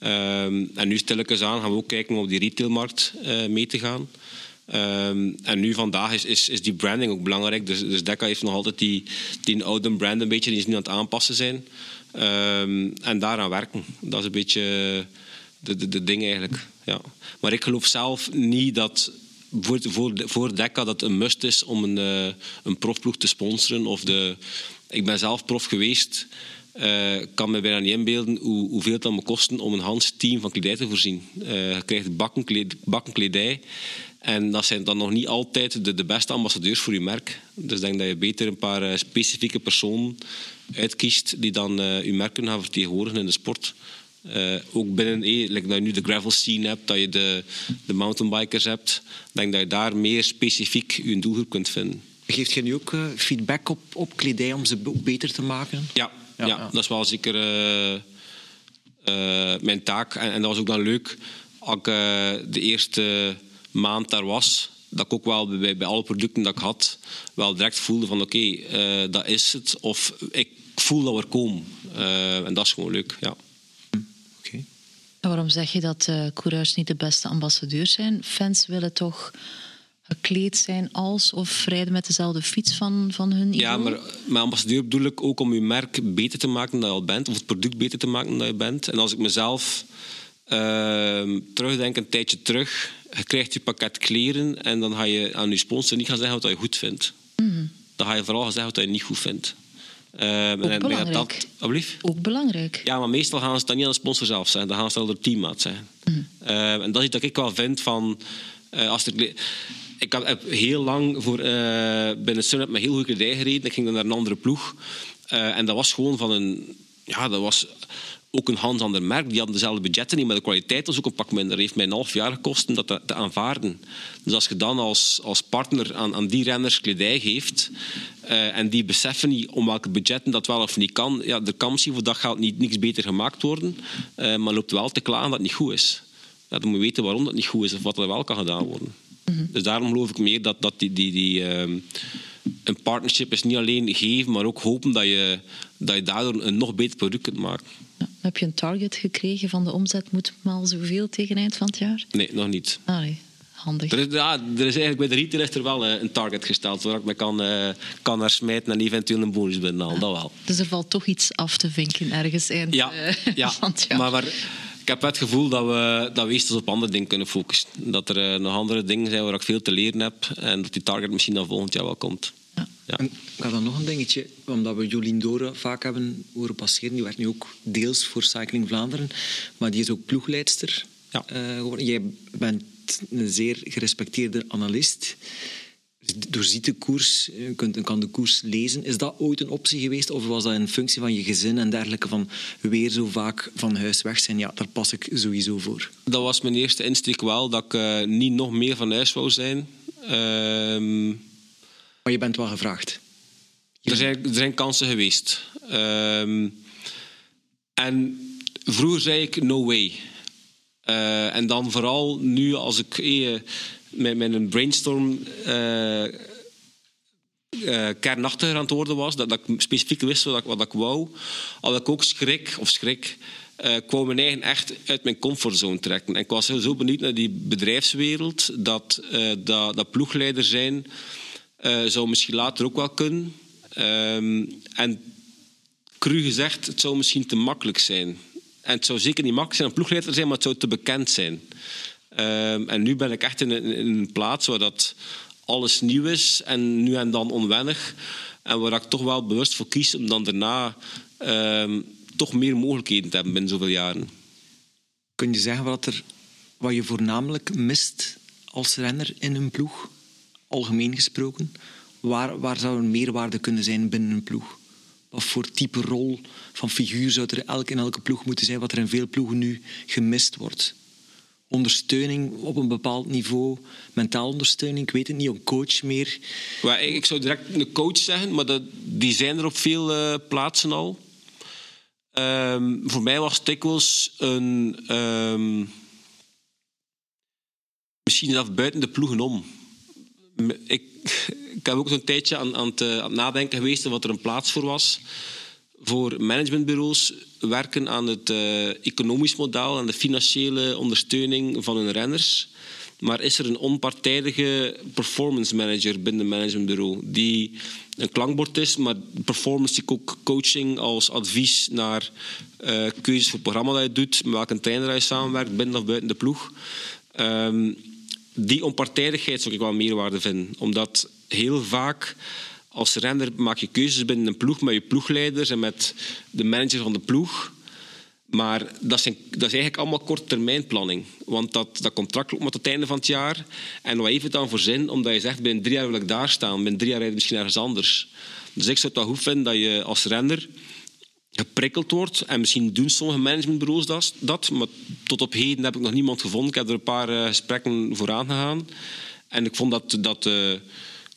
Um, en nu stilletjes aan gaan we ook kijken om op die retailmarkt uh, mee te gaan. Um, en nu vandaag is, is, is, die branding ook belangrijk. Dus, dus Decca heeft nog altijd die, die oude brand een beetje, die is nu aan het aanpassen zijn. Um, en daaraan werken. Dat is een beetje de, de, de ding eigenlijk. Ja. Maar ik geloof zelf niet dat voor, voor, voor Decca dat een must is om een, uh, een profploeg te sponsoren. Of de, ik ben zelf prof geweest. Uh, kan me bijna niet inbeelden hoe, hoeveel het dan moet kosten om een Hans team van kledij te voorzien. Uh, je krijgt bakken, bakken kledij. En dat zijn dan nog niet altijd de, de, beste ambassadeurs voor je merk. Dus ik denk dat je beter een paar uh, specifieke personen uitkiest die dan je merk kunnen gaan vertegenwoordigen in de sport. ook binnen, eh, like dat je nu de gravel scene hebt, dat je de, de mountainbikers hebt. Ik denk dat je daar meer specifiek je doelgroep kunt vinden. Geeft je nu ook feedback op, op kledij om ze beter te maken? Ja, ja, ja, dat is wel zeker uh, uh, mijn taak. En, en, dat was ook dan leuk. Uh, de eerste maand daar was, dat ik ook wel bij, bij alle producten dat ik had, wel direct voelde van oké, okay, dat is het. Of ik voel dat we er komen. en dat is gewoon leuk, ja. Okay. Waarom zeg je dat coureurs niet de beste ambassadeurs zijn? Fans willen toch gekleed zijn als of rijden met dezelfde fiets van, van hun idool? Ja, maar met ambassadeur bedoel ik ook om je merk beter te maken dan je al bent, of het product beter te maken dan je bent. En als ik mezelf uh, terugdenk een tijdje terug, je krijgt je pakket kleren en dan ga je aan je sponsor niet gaan zeggen wat je goed vindt. Mm. Dan ga je vooral gaan zeggen wat je niet goed vindt. Uh, ook en belangrijk. Dat, ook belangrijk. Ja, maar meestal gaan ze het niet aan de sponsor zelf zeggen. Dan gaan ze het aan de teammaat zeggen. Mm. Uh, en dat is iets dat ik wel vind van... Uh, als er, ik heb heel lang voor, uh, binnen Sunweb met heel goede kledij gereden. Ik ging dan naar een andere ploeg. Uh, en dat was gewoon van een... Ja, dat was ook een Hans ander merk. Die hadden dezelfde budgetten niet, maar de kwaliteit was ook een pak minder. Heeft mij een half jaar gekost om dat te, te aanvaarden. Dus als je dan als, als partner aan, aan die renners kledij geeft uh, en die beseffen niet om welke budgetten dat wel of niet kan, ja, er kan misschien voor dat geld niet niks beter gemaakt worden, uh, maar loopt wel te klagen dat het niet goed is. Ja, dan moet je weten waarom dat niet goed is of wat er wel kan gedaan worden. Mm -hmm. Dus daarom geloof ik meer dat, dat die, die, die uh, een partnership is niet alleen geven, maar ook hopen dat je, dat je daardoor een nog beter product kunt maken. Ja, heb je een target gekregen van de omzet moet maar zoveel tegen eind van het jaar? Nee, nog niet. Ah, nee. Handig. Er is, ja, er is eigenlijk bij de retail is er wel uh, een target gesteld waar ik me kan, uh, kan naar smijten en eventueel een bonus binnenhalen. Ja. Dat wel. Dus er valt toch iets af te vinken ergens eind ja, uh, <laughs> ja. van het jaar. Maar, maar ik heb het gevoel dat we, dat we eerst op andere dingen kunnen focussen. Dat er uh, nog andere dingen zijn waar ik veel te leren heb en dat die target misschien dan volgend jaar wel komt. Ja. En ik had dan nog een dingetje, omdat we Jolien Doren vaak hebben horen passeren. Die werkt nu ook deels voor Cycling Vlaanderen, maar die is ook ploegleidster Ja. uh, geworden. Jij bent een zeer gerespecteerde analist. Dus doorziet de koers, je kunt, kan de koers lezen. Is dat ooit een optie geweest of was dat in functie van je gezin en dergelijke van weer zo vaak van huis weg zijn? Ja, daar pas ik sowieso voor. Dat was mijn eerste insteek wel, dat ik uh, niet nog meer van huis wou zijn. Uh, maar je bent wel gevraagd. Er zijn, er zijn kansen geweest. Uh, en vroeger zei ik no way. Uh, en dan vooral nu als ik eh, met, met een brainstorm uh, kernachtiger aan het worden was, dat, dat ik specifiek wist wat ik, wat ik wou, had ik ook schrik, of schrik, uh, ik wou mijn eigen echt uit mijn comfortzone trekken. En ik was zo benieuwd naar die bedrijfswereld, dat, uh, dat, dat ploegleider zijn uh, zou misschien later ook wel kunnen. Um, en cru gezegd, het zou misschien te makkelijk zijn. En het zou zeker niet makkelijk zijn om ploegleider zijn, maar het zou te bekend zijn. Um, en nu ben ik echt in een, plaats waar dat alles nieuw is en nu en dan onwennig. En waar ik toch wel bewust voor kies om dan daarna um, toch meer mogelijkheden te hebben binnen zoveel jaren. Kun je zeggen wat, er, wat je voornamelijk mist als renner in een ploeg? Algemeen gesproken. Waar, waar zou een meerwaarde kunnen zijn binnen een ploeg? Wat voor type rol van figuur zou er elk in elke ploeg moeten zijn, wat er in veel ploegen nu gemist wordt? Ondersteuning op een bepaald niveau, mentaal ondersteuning, ik weet het niet, een coach meer. Ik zou direct een coach zeggen, maar dat, die zijn er op veel uh, plaatsen al. Um, voor mij was dikwijls een. Um, misschien zelfs buiten de ploegen om. Ik, heb ook zo'n tijdje aan, het, aan het nadenken geweest wat er een plaats voor was. Voor managementbureaus werken aan het uh, economisch model en de financiële ondersteuning van hun renners. Maar is er een onpartijdige performance manager binnen een managementbureau die een klankbord is, maar performance ook coaching als advies naar uh, keuzes voor het programma dat je doet, met welke trainer je samenwerkt, binnen of buiten de ploeg. Um, die onpartijdigheid zou ik wel meerwaarde vinden. Omdat heel vaak als renner maak je keuzes binnen een ploeg met je ploegleiders en met de manager van de ploeg. Maar dat, zijn, dat is eigenlijk allemaal korttermijnplanning. Want dat, dat contract loopt tot het einde van het jaar. En wat heeft het dan voor zin? Omdat je zegt, binnen drie jaar wil ik daar staan. Binnen drie jaar rijd je misschien ergens anders. Dus ik zou het wel vinden dat je als renner geprikkeld wordt. En misschien doen sommige managementbureaus dat, dat. Maar tot op heden heb ik nog niemand gevonden. Ik heb er een paar uh, gesprekken voor aangegaan. En ik vond dat... dat uh,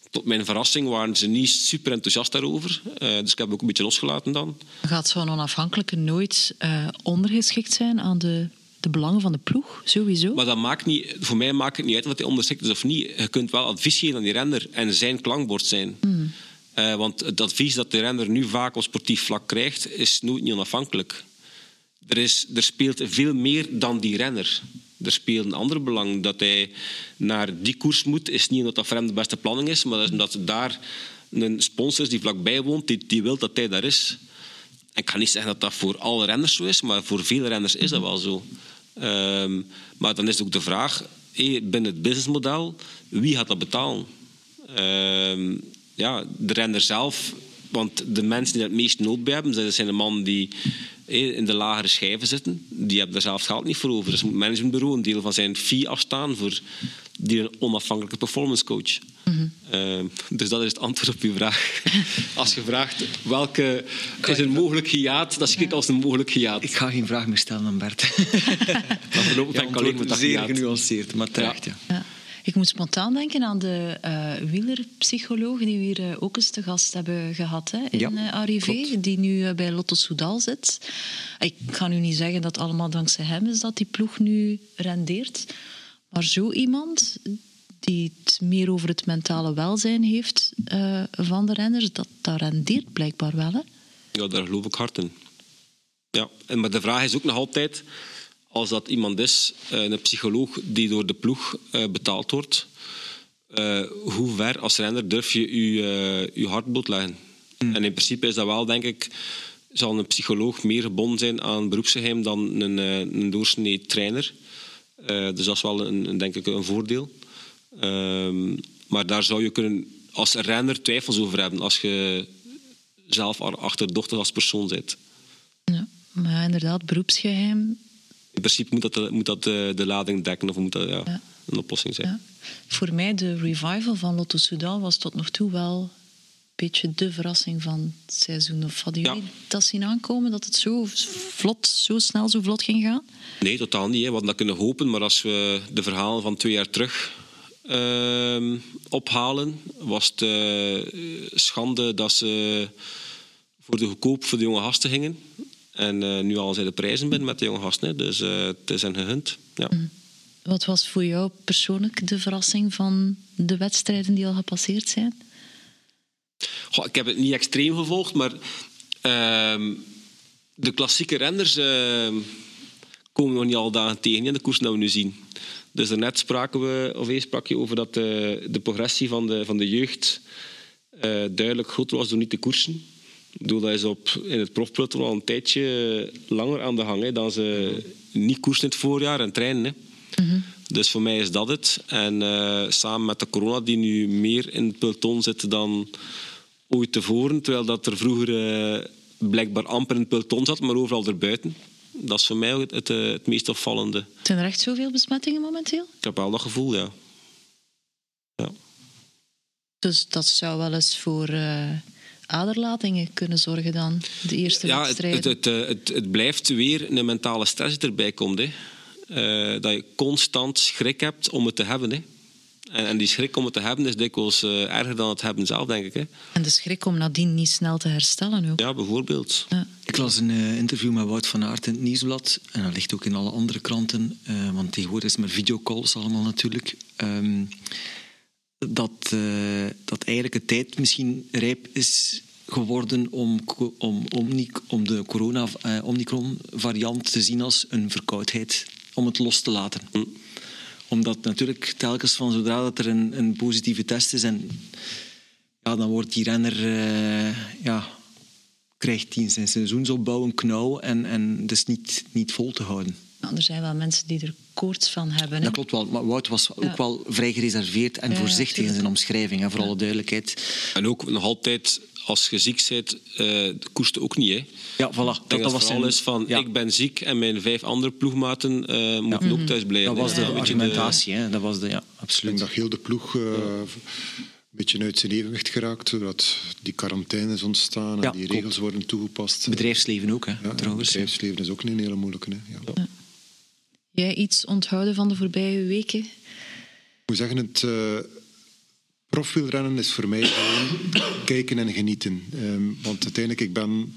tot mijn verrassing waren ze niet super enthousiast daarover. Uh, dus ik heb ook een beetje losgelaten dan. Gaat zo'n onafhankelijke nooit uh, ondergeschikt zijn aan de, de belangen van de ploeg, sowieso? Maar dat maakt niet, voor mij maakt het niet uit of hij ondergeschikt is of niet. Je kunt wel advies geven aan die renner en zijn klankbord zijn. Mm. Uh, want het advies dat de renner nu vaak op sportief vlak krijgt, is nooit niet onafhankelijk. Er, is, er speelt veel meer dan die renner. Er speelt een ander belang. Dat hij naar die koers moet, is niet omdat dat voor hem de beste planning is, maar is omdat daar een sponsor is die vlakbij woont, die, die wil dat hij daar is. Ik kan niet zeggen dat dat voor alle renners zo is, maar voor veel renners is dat wel zo. Um, maar dan is ook de vraag, binnen het businessmodel, wie gaat dat betalen? Um, ja, de renner zelf, want de mensen die het meest nood bij hebben, dat zijn de mannen die in de lagere schijven zitten. Die hebben daar zelf geld niet voor over. Dus moet het managementbureau een deel van zijn fee afstaan voor die een onafhankelijke performance coach. Mm -hmm. Ehm, dus dat is het antwoord op uw vraag. <laughs> Als je vraagt welke is een mogelijk hiaat, dan zie ik als een mogelijk hiaat. Ik ga geen vraag meer stellen aan Bert. <laughs> Dan voorlopig ben ik alleen met dat zeer genuanceerd, maar terecht, ja. Ja. Ik moet spontaan denken aan de eh wielerpsycholoog die we hier eh, ook eens te gast hebben gehad hè, in Ja, eh, Arrivé, die nu bij Lotto Soudal zit. Ik ga nu niet zeggen dat allemaal dankzij hem is dat die ploeg nu rendeert, maar zo iemand die het meer over het mentale welzijn heeft eh, van de renners, dat, dat rendeert blijkbaar wel. Hè? Ja, daar geloof ik hard in. Ja, en, maar de vraag is ook nog altijd, als dat iemand is, eh, een psycholoog die door de ploeg eh, betaald wordt, eh, hoe ver als renner durf je je, je hart blootleggen? En in principe is dat wel, denk ik, zal een psycholoog meer gebonden zijn aan beroepsgeheim dan een, eh, een doorsnee trainer. Eh, dus dat is wel een, denk ik een voordeel. Ehm, maar daar zou je kunnen als renner twijfels over hebben als je zelf achterdochtig als persoon bent. Ja. Maar inderdaad, beroepsgeheim. In principe moet dat, de, moet dat de, de lading dekken of moet dat ja, Ja. een oplossing zijn. Ja. Voor mij, de revival van Lotto Soudal was tot nog toe wel een beetje de verrassing van het seizoen. Of hadden jullie dat zien aankomen, dat het zo vlot, zo snel, zo vlot ging gaan? Nee, totaal niet. Hè. We hadden dat kunnen hopen, maar als we de verhalen van twee jaar terug ehm, ophalen, was het eh, schande dat ze voor de goedkoop voor de jonge gasten gingen. En eh, nu al zijn de prijzen binnen met de jonge gasten. Dus eh, het is hen gegund. Ja. Wat was voor jou persoonlijk de verrassing van de wedstrijden die al gepasseerd zijn? Goh, ik heb het niet extreem gevolgd, maar ehm, de klassieke renners ehm, komen we nog niet al dagen tegen in de koers dat we nu zien. Dus daarnet spraken we, of eerst sprak je over dat de, de progressie van de, van de jeugd eh, duidelijk groter was door niet te koersen. Bedoel, dat is op, in het profpeloton al een tijdje langer aan de gang hè, dan ze niet koersen in het voorjaar en trainen. Hè. Dus voor mij is dat het. En eh, samen met de corona, die nu meer in het peloton zit dan ooit tevoren, terwijl dat er vroeger eh, blijkbaar amper in het peloton zat, maar overal erbuiten. Dat is voor mij het, het, eh, het meest opvallende. Zijn er echt zoveel besmettingen momenteel? Ik heb wel dat gevoel, ja. ja. Dus dat zou wel eens voor aderlatingen kunnen zorgen dan, de eerste Ja, het, wedstrijden. het, het, het, het blijft weer een mentale stress die erbij komt. Hè. Eh, dat je constant schrik hebt om het te hebben. Hè. En, en die schrik om het te hebben is dikwijls eh, erger dan het hebben zelf, denk ik. Hè. En de schrik om nadien niet snel te herstellen ook. Ja, bijvoorbeeld. Ja. Ik las een eh, interview met Wout van Aert in het Nieuwsblad. En dat ligt ook in alle andere kranten. eh, want tegenwoordig is het met videocalls allemaal natuurlijk. Ehm, dat, eh, dat eigenlijk de tijd misschien rijp is geworden om, om, omni- om de corona, eh, Omicron-variant te zien als een verkoudheid. Om het los te laten. Omdat natuurlijk telkens van zodra dat er een, een positieve test is... En, ja, dan wordt die renner... eh, ja, krijgt hij in zijn seizoensopbouw een knauw en, en dat is niet, niet vol te houden. Nou, er zijn wel mensen die er koorts van hebben. hè. Dat klopt wel, maar Wout was ook Ja. wel vrij gereserveerd en Ja, voorzichtig in zijn omschrijving, hè, voor alle duidelijkheid. En ook nog altijd, als je ziek bent, eh koerste ook niet. Hè. Ja, voilà. Dat, Dat, dat dat was vooral is van, ja, ik ben ziek en mijn vijf andere ploegmaten eh, moeten ook thuis blijven. Dat was de de- argumentatie, hè. dat was de, ja, Ik denk absoluut. dat heel de ploeg eh, een beetje uit zijn evenwicht geraakt, doordat die quarantaines ontstaan en Ja, die klopt. regels worden toegepast. Bedrijfsleven ook, hè, ja, en trouwens. Bedrijfsleven is ook een hele moeilijke. Hè. Jij iets onthouden van de voorbije weken? Ik moet zeggen, het eh profielrennen is voor mij gewoon <coughs> kijken en genieten. Ehm, want uiteindelijk, ik ben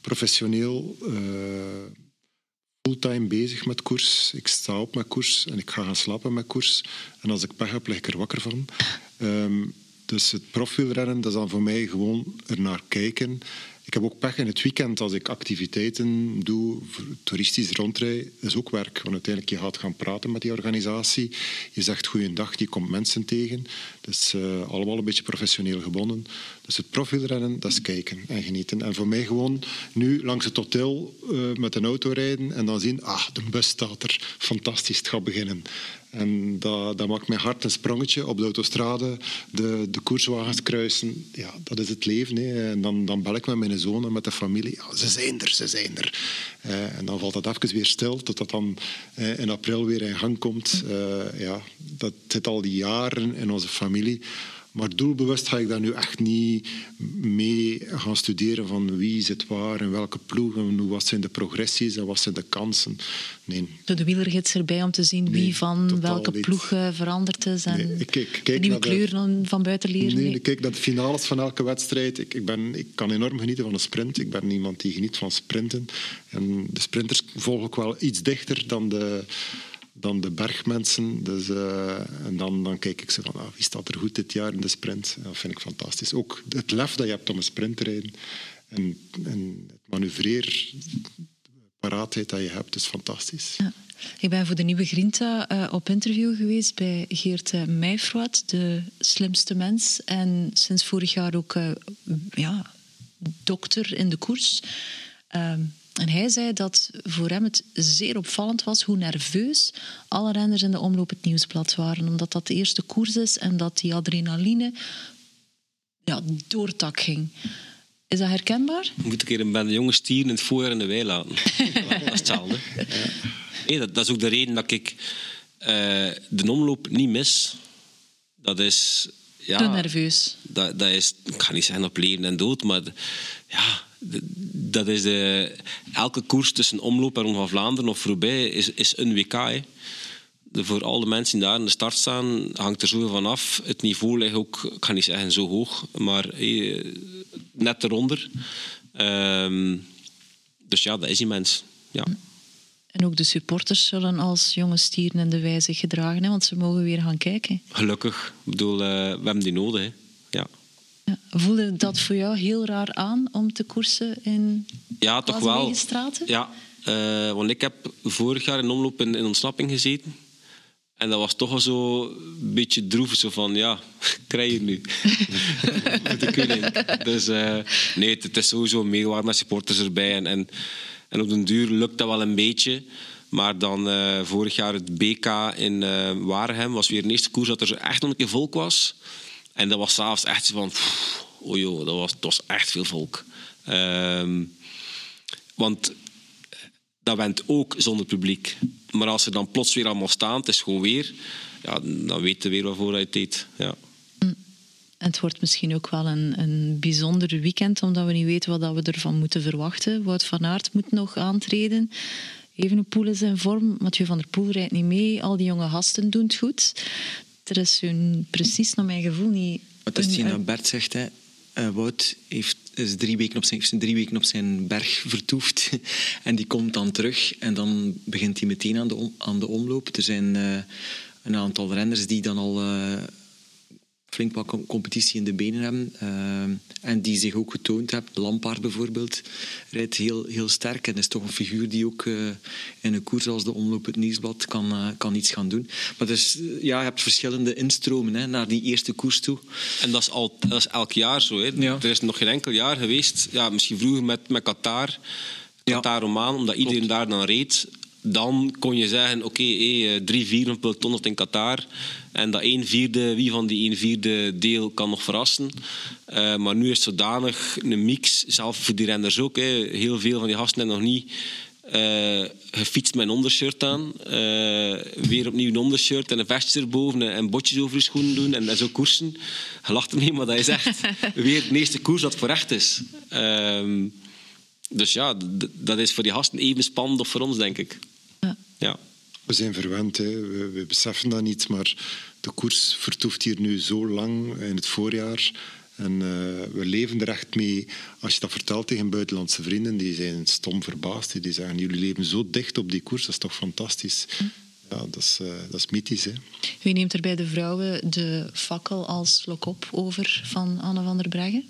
professioneel eh, fulltime bezig met koers. Ik sta op met koers en ik ga gaan slapen met koers. En als ik pech heb, lig ik er wakker van. Ehm, dus het profielrennen, dat is dan voor mij gewoon ernaar kijken. Ik heb ook pech in het weekend als ik activiteiten doe, toeristisch rondrij, is ook werk. Want uiteindelijk, je gaat gaan praten met die organisatie. Je zegt goeiedag, je komt mensen tegen. Dus eh, allemaal een beetje professioneel gebonden. Dus het profielrennen, dat is kijken en genieten. En voor mij gewoon nu langs het hotel eh, met een auto rijden en dan zien, ah, de bus staat er. Fantastisch, het gaat beginnen. En dat, dat maakt mijn hart een sprongetje op de autostrade, de, de koerswagens kruisen. Ja, dat is het leven. Hè. En dan, dan bel ik met mijn zoon en met de familie. Ze zijn er, ze zijn er. Eh, en dan valt dat even weer stil, totdat dan eh, in april weer in gang komt. Eh, ja, dat zit al die jaren in onze familie. Maar doelbewust ga ik daar nu echt niet mee gaan studeren van wie zit waar en welke ploegen, wat zijn de progressies en wat zijn de kansen. Nee. De wielergids erbij om te zien wie van welke niet. ploeg veranderd is en nee, ik, kijk, kijk de nieuwe kleuren van buiten leren. Nee, ik kijk naar de finales van elke wedstrijd. Ik, ik, ben, ik kan enorm genieten van een sprint. Ik ben iemand die geniet van sprinten. En de sprinters volgen ook wel iets dichter dan de dan de bergmensen. Dus, uh, en dan, dan kijk ik ze van, ah, wie staat er goed dit jaar in de sprint? Dat vind ik fantastisch. Ook het lef dat je hebt om een sprint te rijden. En, en het manoeuvreer, paraatheid dat je hebt, is fantastisch. Ja. Ik ben voor de nieuwe Grinta uh, op interview geweest bij Geert uh, Meijfroat, de slimste mens. En sinds vorig jaar ook ja, dokter in de koers. Ehm, en hij zei dat voor hem het zeer opvallend was hoe nerveus alle renners in de omloop het nieuwsblad waren. Omdat dat de eerste koers is en dat die adrenaline ja, doortak ging. Is dat herkenbaar? Moet ik een keer een bende jonge stieren in het voorjaar in de wei laten. <laughs> dat is hetzelfde. Ja. dat, dat, is ook de reden dat ik uh, de omloop niet mis. Dat is... Ja, Te nerveus. Dat, dat is, ik ga niet zeggen op leven en dood, maar ja, dat is de, elke koers tussen Omloop en van Vlaanderen of voorbij is, is een WK. Hè. De, voor al de mensen die daar in de start staan, hangt er zoveel van af. Het niveau ligt ook, ik ga niet zeggen zo hoog, maar eh, net eronder. Um, dus ja, dat is immens. Ja. En ook de supporters zullen als jonge stieren in de wijze gedragen, hè, want ze mogen weer gaan kijken. Gelukkig. Ik bedoel, uh, we hebben die nodig. Hè. Ja. Voelde dat voor jou heel raar aan om te koersen in Ja, toch wel. Ja, uh, want ik heb vorig jaar in omloop in, in, ontsnapping gezeten. En dat was toch wel zo een beetje droevig. Zo van, ja, <laughs> krijg je nu. <laughs> dus uh, nee, het, is sowieso meewaard met supporters erbij. En, en, en, op den duur lukt dat wel een beetje. Maar dan uh, vorig jaar het BK in uh, Waregem was weer de eerste koers dat er echt nog een keer volk was. En dat was s'avonds echt zo van... oh joh, dat was, dat echt veel volk. Um, want dat went ook zonder publiek. Maar als ze dan plots weer allemaal staan, het is gewoon weer... Ja, dan weten we weer waarvoor hij het deed. Ja. Mm. En het wordt misschien ook wel een, een bijzonder weekend, omdat we niet weten wat we ervan moeten verwachten. Wout van Aert moet nog aantreden. Evenepoel is in vorm, Mathieu van der Poel rijdt niet mee. Al die jonge gasten doen het goed is hun precies naar mijn gevoel niet... Wat is dat Bert zegt, hè. Uh, Wout heeft, is drie weken op zijn, heeft drie weken op zijn berg vertoefd. <laughs> en die komt dan terug en dan begint hij meteen aan de, aan de omloop. Er zijn uh, een aantal renners die dan al uh, flink wat competitie in de benen hebben. Uh, en die zich ook getoond hebben. Lampaard bijvoorbeeld rijdt heel, heel sterk. En is toch een figuur die ook uh, in een koers als de Omloop het Nieuwsblad kan, uh, kan iets gaan doen. Maar dus, ja, je hebt verschillende instromen hè, naar die eerste koers toe. En dat is, al, dat is elk jaar zo. Hè. Ja. Er is nog geen enkel jaar geweest, ja, misschien vroeger met, met Qatar... Qatar Oman, omdat iedereen daar dan reed dan kon je zeggen, oké, okay, eh, drie vierde van peloton in Qatar. En dat een vierde, wie van die een vierde deel kan nog verrassen. Uh, maar nu is het zodanig een mix, zelf voor die renners ook. Hè. Heel veel van die gasten hebben nog niet uh, gefietst met een ondershirt aan. Uh, weer opnieuw een ondershirt en een vestje erboven en botjes over je schoenen doen en, en zo koersen. Je lacht er niet, maar dat is echt <laughs> weer de eerste koers dat voor echt is. Uh, dus ja, dat is voor die gasten even spannend of voor ons, denk ik. Ja. ja. We zijn verwend, hè. We, we, beseffen dat niet, maar de koers vertoeft hier nu zo lang in het voorjaar. En uh, we leven er echt mee. Als je dat vertelt tegen buitenlandse vrienden, die zijn stom verbaasd. Die zeggen, jullie leven zo dicht op die koers, dat is toch fantastisch. Ja, dat is, uh, dat is mythisch. Hè. Wie neemt er bij de vrouwen de fakkel als lokop over van Anne van der Breggen?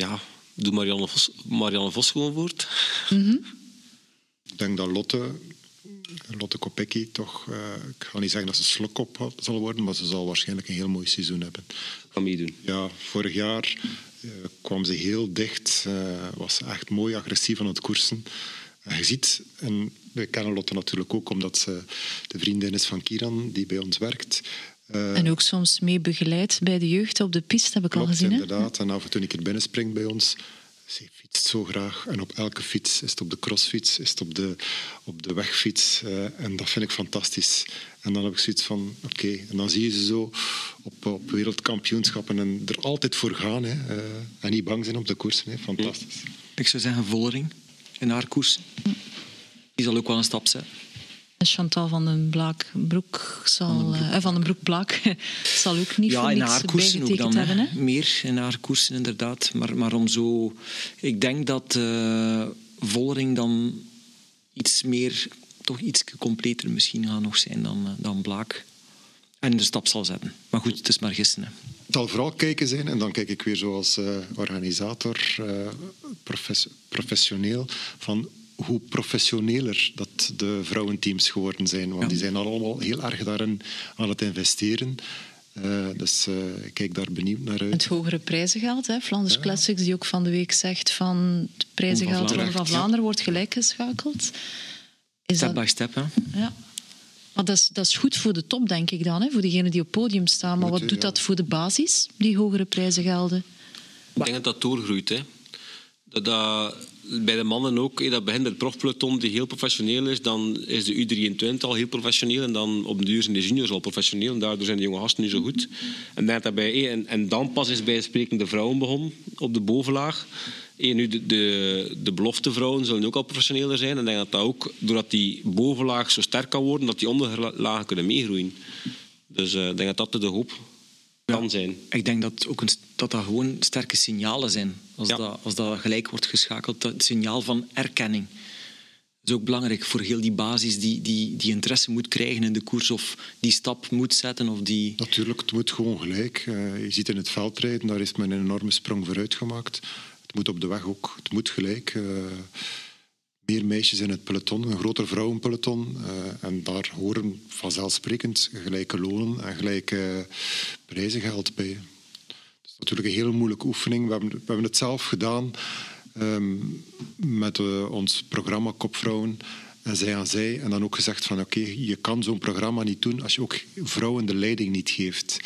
Ja, doe Marianne Vos, Marianne Vos gewoon voort. Mm Ik denk dat Lotte, Lotte Kopecky toch, uh, ik ga niet zeggen dat ze slokop zal worden, maar ze zal waarschijnlijk een heel mooi seizoen hebben. Kan meedoen. Ja, vorig jaar uh, kwam ze heel dicht, uh, was ze echt mooi agressief aan het koersen. En je ziet, en we kennen Lotte natuurlijk ook omdat ze de vriendin is van Kiran, die bij ons werkt. Uh, en ook soms mee begeleid bij de jeugd op de piste, heb ik klopt, al gezien. inderdaad. En af en toe een keer binnenspringt bij ons. ze fietst zo graag. En op elke fiets, is het op de crossfiets, is het op de, op de wegfiets. Uh, en dat vind ik fantastisch. En dan heb ik zoiets van, oké. En dan zie je ze zo op, op wereldkampioenschappen en er altijd voor gaan. Hè. Uh, en niet bang zijn op de koersen. Hè. Fantastisch. Ik zou zeggen Vollering in haar koers. Die zal ook wel een stap zetten. Chantal van den Blaak Broek zal, van den Broek, uh, van den Broek Blaak <laughs> zal ook niet ja, voor niks in haar koersen ook dan, hebben. Hè? Meer in haar koersen inderdaad. Maar, maar om zo... Ik denk dat uh, Vollering dan iets meer, toch iets completer misschien gaat nog zijn dan, uh, dan Blaak. En de stap zal zetten. Maar goed, het is maar gisteren. Hè. Het zal vooral kijken zijn, en dan kijk ik weer zoals uh, organisator, profes professioneel, van hoe professioneler dat de vrouwenteams geworden zijn. Want ja. die zijn allemaal heel erg daarin aan het investeren. Uh, dus uh, ik kijk daar benieuwd naar uit. Het hogere prijzengeld, hè? Flanders ja. Classics, die ook van de week zegt van het prijzengeld van, van Vlaanderen ja. wordt gelijkgeschakeld. Is step dat... by step, hè? Ja. Maar dat is, dat is goed voor de top, denk ik dan, hè? voor degenen die op het podium staan. Maar wat doet dat voor de basis, die hogere prijzengelden? Ik denk dat dat doorgroeit. Hè. Dat, dat bij de mannen ook, dat begint het profpeloton die heel professioneel is, dan is de U23 al heel professioneel en dan op de duur zijn de juniors al professioneel en daardoor zijn de jonge gasten nu zo goed. En, dat bij, en, en dan pas is bij het spreken de vrouwen begonnen op de bovenlaag. En nu de, de, de beloftevrouwen zullen ook al professioneler zijn. En denk dat dat ook, doordat die bovenlaag zo sterk kan worden, dat die onderlagen kunnen meegroeien. Dus uh, ik denk dat dat de hoop kan zijn. Ik denk dat, ook een, dat dat gewoon sterke signalen zijn. Als, ja. dat, als dat gelijk wordt geschakeld, het signaal van erkenning. Dat is ook belangrijk voor heel die basis die, die, die interesse moet krijgen in de koers of die stap moet zetten. Of die... Natuurlijk, het moet gewoon gelijk. Uh, je ziet in het veldrijden, daar is men een enorme sprong vooruit gemaakt. Het moet op de weg ook, het moet gelijk. Meer meisjes in het peloton, een groter vrouwenpeloton. Uh, en daar horen vanzelfsprekend gelijke lonen en gelijke prijzengeld bij. Dat is natuurlijk een hele moeilijke oefening. We hebben, we hebben het zelf gedaan um, met uh, ons programma Kopvrouwen. En zij aan zij. En dan ook gezegd van oké, je kan zo'n programma niet doen als je ook vrouwen de leiding niet geeft.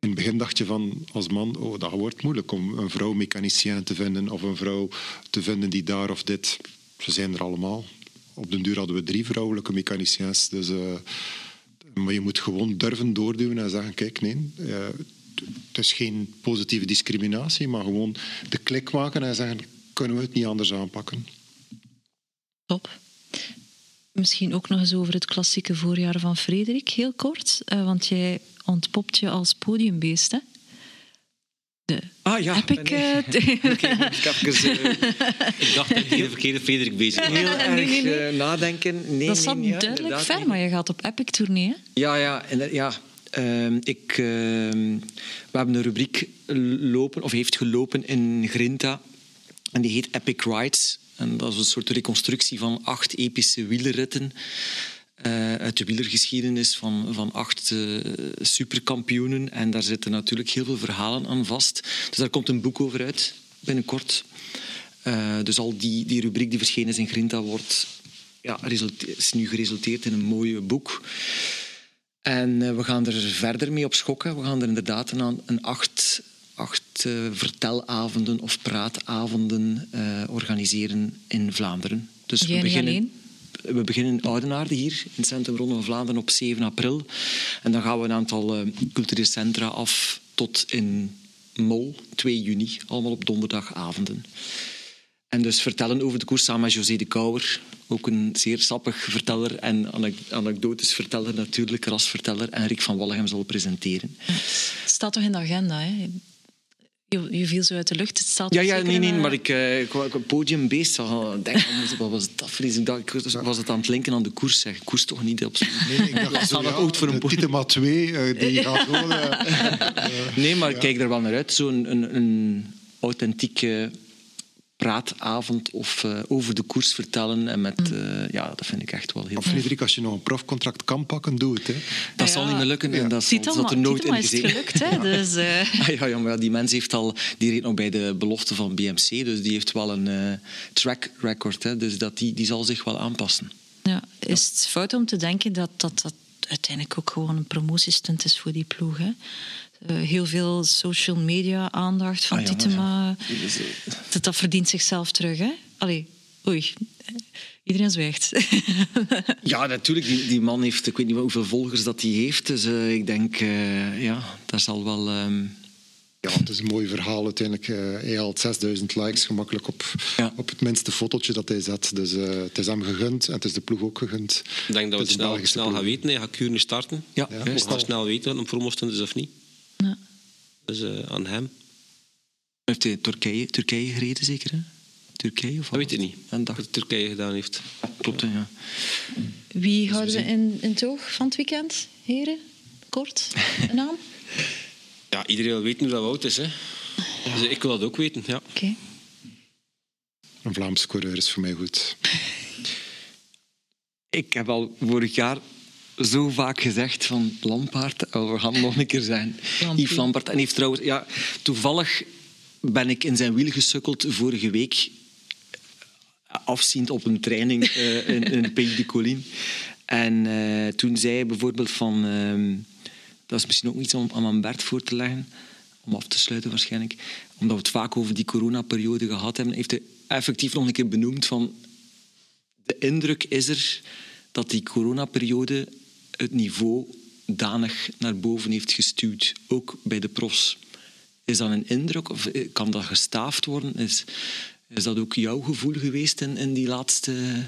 In het begin dacht je van als man, oh, dat wordt moeilijk om een vrouw mechanicien te vinden of een vrouw te vinden die daar of dit. Ze zijn er allemaal. Op den duur hadden we drie vrouwelijke mechaniciens. Dus, uh, maar je moet gewoon durven doorduwen en zeggen, kijk, nee, uh, het is geen positieve discriminatie, maar gewoon de klik maken en zeggen, kunnen we het niet anders aanpakken. Top. Misschien ook nog eens over het klassieke voorjaar van Frederik, heel kort. Uh, want jij ontpopt je als podiumbeest, hè? De ah ja, heb ik, uh, <laughs> ik, ik dacht dat ik de verkeerde Frederik bezig was. <laughs> Heel erg nee, nee, nee. nadenken. Nee, dat zat nee, ja, duidelijk ver, maar je gaat op Epic tournee. Ja, ja, ja. Uh, ik, uh, we hebben een rubriek lopen, of heeft gelopen in Grinta. En die heet Epic Rides. En dat is een soort reconstructie van acht epische wielerritten. Uh, uit de wielergeschiedenis van, van acht uh, superkampioenen. En daar zitten natuurlijk heel veel verhalen aan vast. Dus daar komt een boek over uit, binnenkort. Uh, dus al die, die rubriek die verschenen is in Grinta wordt, ja, is nu geresulteerd in een mooi boek. En we gaan er verder mee op schokken. We gaan er inderdaad een, een acht, acht vertelavonden of praatavonden organiseren in Vlaanderen. Dus Jij we beginnen... Alleen? we beginnen in Oudenaarde hier, in het Centrum Ronde van Vlaanderen, op 7 april. En dan gaan we een aantal uh, culturele centra af tot in Mol, 2 juni, allemaal op donderdagavonden. En dus vertellen over de koers samen met José de Kouwer, ook een zeer sappig verteller en anekdotes verteller natuurlijk, rasverteller. En Rick van Wallegem zal presenteren. Het staat toch in de agenda, hè? Je, je, viel zo uit de lucht. Het staat ja, ja nee, nee, maar ik, uh, ik, ik podiumbeest zag. Denk, wat was dat vrees? Ik, ik was het aan het linken aan de koers. Zeg. Koers toch niet op Nee, nee, ik dacht zo, ja, ook voor een Titema 2, uh, die <laughs> gaat gewoon... Uh, nee, maar ik kijk er wel naar uit. Zo'n een, een authentieke praatavond of uh, over de koers vertellen. En met, uh, ja, dat vind ik echt wel heel Frederik, als je nog een profcontract kan pakken, doe het. Hè. Dat ja, zal niet meer lukken en dat zal, zal er nooit in is gelukt. Hè, <laughs> dus, uh... ja, ja, maar die mens heeft al, die reed nog bij de belofte van BMC, dus die heeft wel een track record. Hè, dus dat die, die zal zich wel aanpassen. Ja, is het fout om te denken dat dat, dat uiteindelijk ook gewoon een promotiestunt is voor die ploeg. Hè. Eh, heel veel social media aandacht van Ah, ja, Titema. Dat, dat verdient zichzelf terug. Hè? Allee, oei. Iedereen zwijgt. <laughs> Ja, natuurlijk. Die, die man heeft, ik weet niet hoeveel volgers dat hij heeft. Dus eh, ik denk, eh, ja, daar zal wel... ehm, Ja, het is een mooi verhaal uiteindelijk. Eh, hij haalt 6000 likes gemakkelijk op, Ja. op het minste fotootje dat hij zet. Dus eh, het is hem gegund en het is de ploeg ook gegund. Ik denk dat we Het snel, snel gaan weten. Hij gaat Kuur nu starten. ja, Ja, gaan snel weten wat een promostunt is of niet. Ja. Dus eh, aan hem. Heeft hij Turkije, Turkije gereden, zeker? Hè? Turkije? Of Dat weet ik niet. Een Wat dag. Turkije gedaan heeft. Klopt, hè, ja. Wie houden we in, in het oog van het weekend, heren? Kort, een naam? <laughs> Ja, iedereen wil weten hoe dat oud is. Hè. Dus ik wil dat ook weten. Ja. Oké. Een Vlaamse coureur is voor mij goed. Ik heb al vorig jaar zo vaak gezegd van Lampaard, oh, we gaan nog een keer zijn. Yves Lampaard. En heeft trouwens, ja, toevallig ben ik in zijn wiel gesukkeld vorige week, afziend op een training eh, in, in Pays de Colline. En eh, toen zei hij bijvoorbeeld van, ehm, dat is misschien ook iets om aan mijn Bert voor te leggen, om af te sluiten waarschijnlijk, omdat we het vaak over die coronaperiode gehad hebben, heeft hij effectief nog een keer benoemd van de indruk is er dat die coronaperiode het niveau danig naar boven heeft gestuurd, ook bij de profs. Is dat een indruk of eh, kan dat gestaafd worden? Is, is dat ook jouw gevoel geweest in, in die laatste...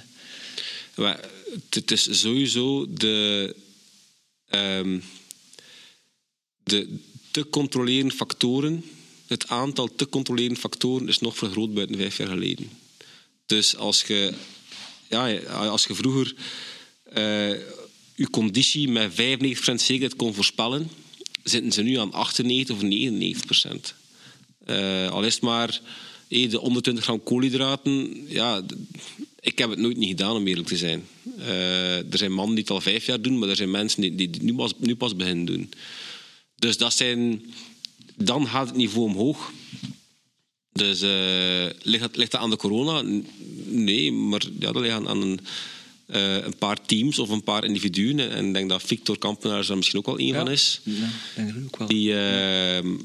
Maar het- is sowieso de, ehm, de te controleren factoren. Het aantal te controleren factoren is nog vergroot buiten vijf jaar geleden. Dus als je, ja, als je vroeger eh, je conditie met 95% zekerheid kon voorspellen, zitten ze nu aan 98 of 99%. Eh, al is het maar eh, de 120 gram koolhydraten. Ja, ik heb het nooit niet gedaan, om eerlijk te zijn. Eh, er zijn mannen die het al vijf jaar doen, maar er zijn mensen die, die nu pas, nu pas beginnen doen. Dus dat zijn, dan gaat het niveau omhoog. Dus eh, ligt, dat, ligt dat aan de corona? Nee, maar ja, dat ligt aan, aan een, eh, een paar teams of een paar individuen. En ik denk dat Victor Kampenaars daar misschien ook wel één van is Ja, ik denk er ook wel. die eh,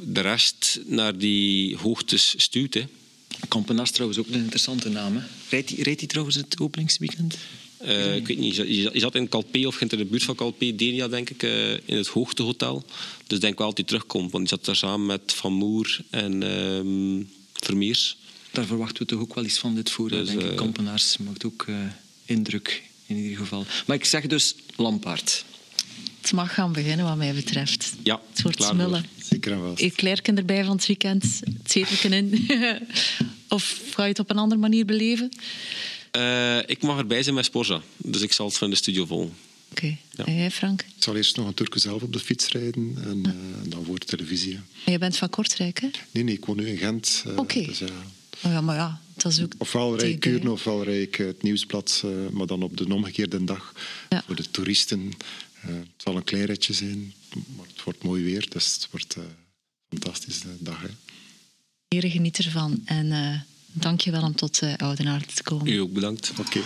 de rest naar die hoogtes stuurt. Hè. Kampenaars trouwens ook een interessante naam. Hè. Rijdt hij rijdt hij trouwens het openingsweekend? Eh, ik weet niet, je zat- in Calpe of in de buurt van Calpe, Denia denk ik, eh, in het Hoogtehotel. Dus ik denk wel dat hij terugkomt, want die zat daar samen met Van Moer en ehm, Vermeers. Daar verwachten we toch ook wel iets van dit voorjaar, Dus, denk ik. Kampenaars maakt ook indruk, in ieder geval. Maar ik zeg dus Lampaard. Het mag gaan beginnen, wat mij betreft. Ja, Het wordt klaar smullen. Zeker en vast. Eclairken erbij van het weekend, het zetelken in. <laughs> of ga je het op een andere manier beleven? Eh, ik mag erbij zijn met Sporza, dus ik zal het van de studio volgen. Oké. Ja. En jij, Frank? Ik zal eerst nog een Turken zelf op de fiets rijden en eh, dan voor de televisie. En je bent van Kortrijk, hè? Nee, nee, ik woon nu in Gent. eh, Oké. dus, ja, Oh ja, maar ja, dat is ook... ofwel rij Kuurne, ofwel rij ik eh, het nieuwsblad, eh, maar dan op de omgekeerde dag. Ja. Voor de toeristen. Eh, het zal een klein ritje zijn, maar het wordt mooi weer. Dus het wordt eh, een fantastische dag. Hè. Heren, geniet ervan. En eh dank je wel om tot uh, Oudenaarde te komen. U ook bedankt. Oké.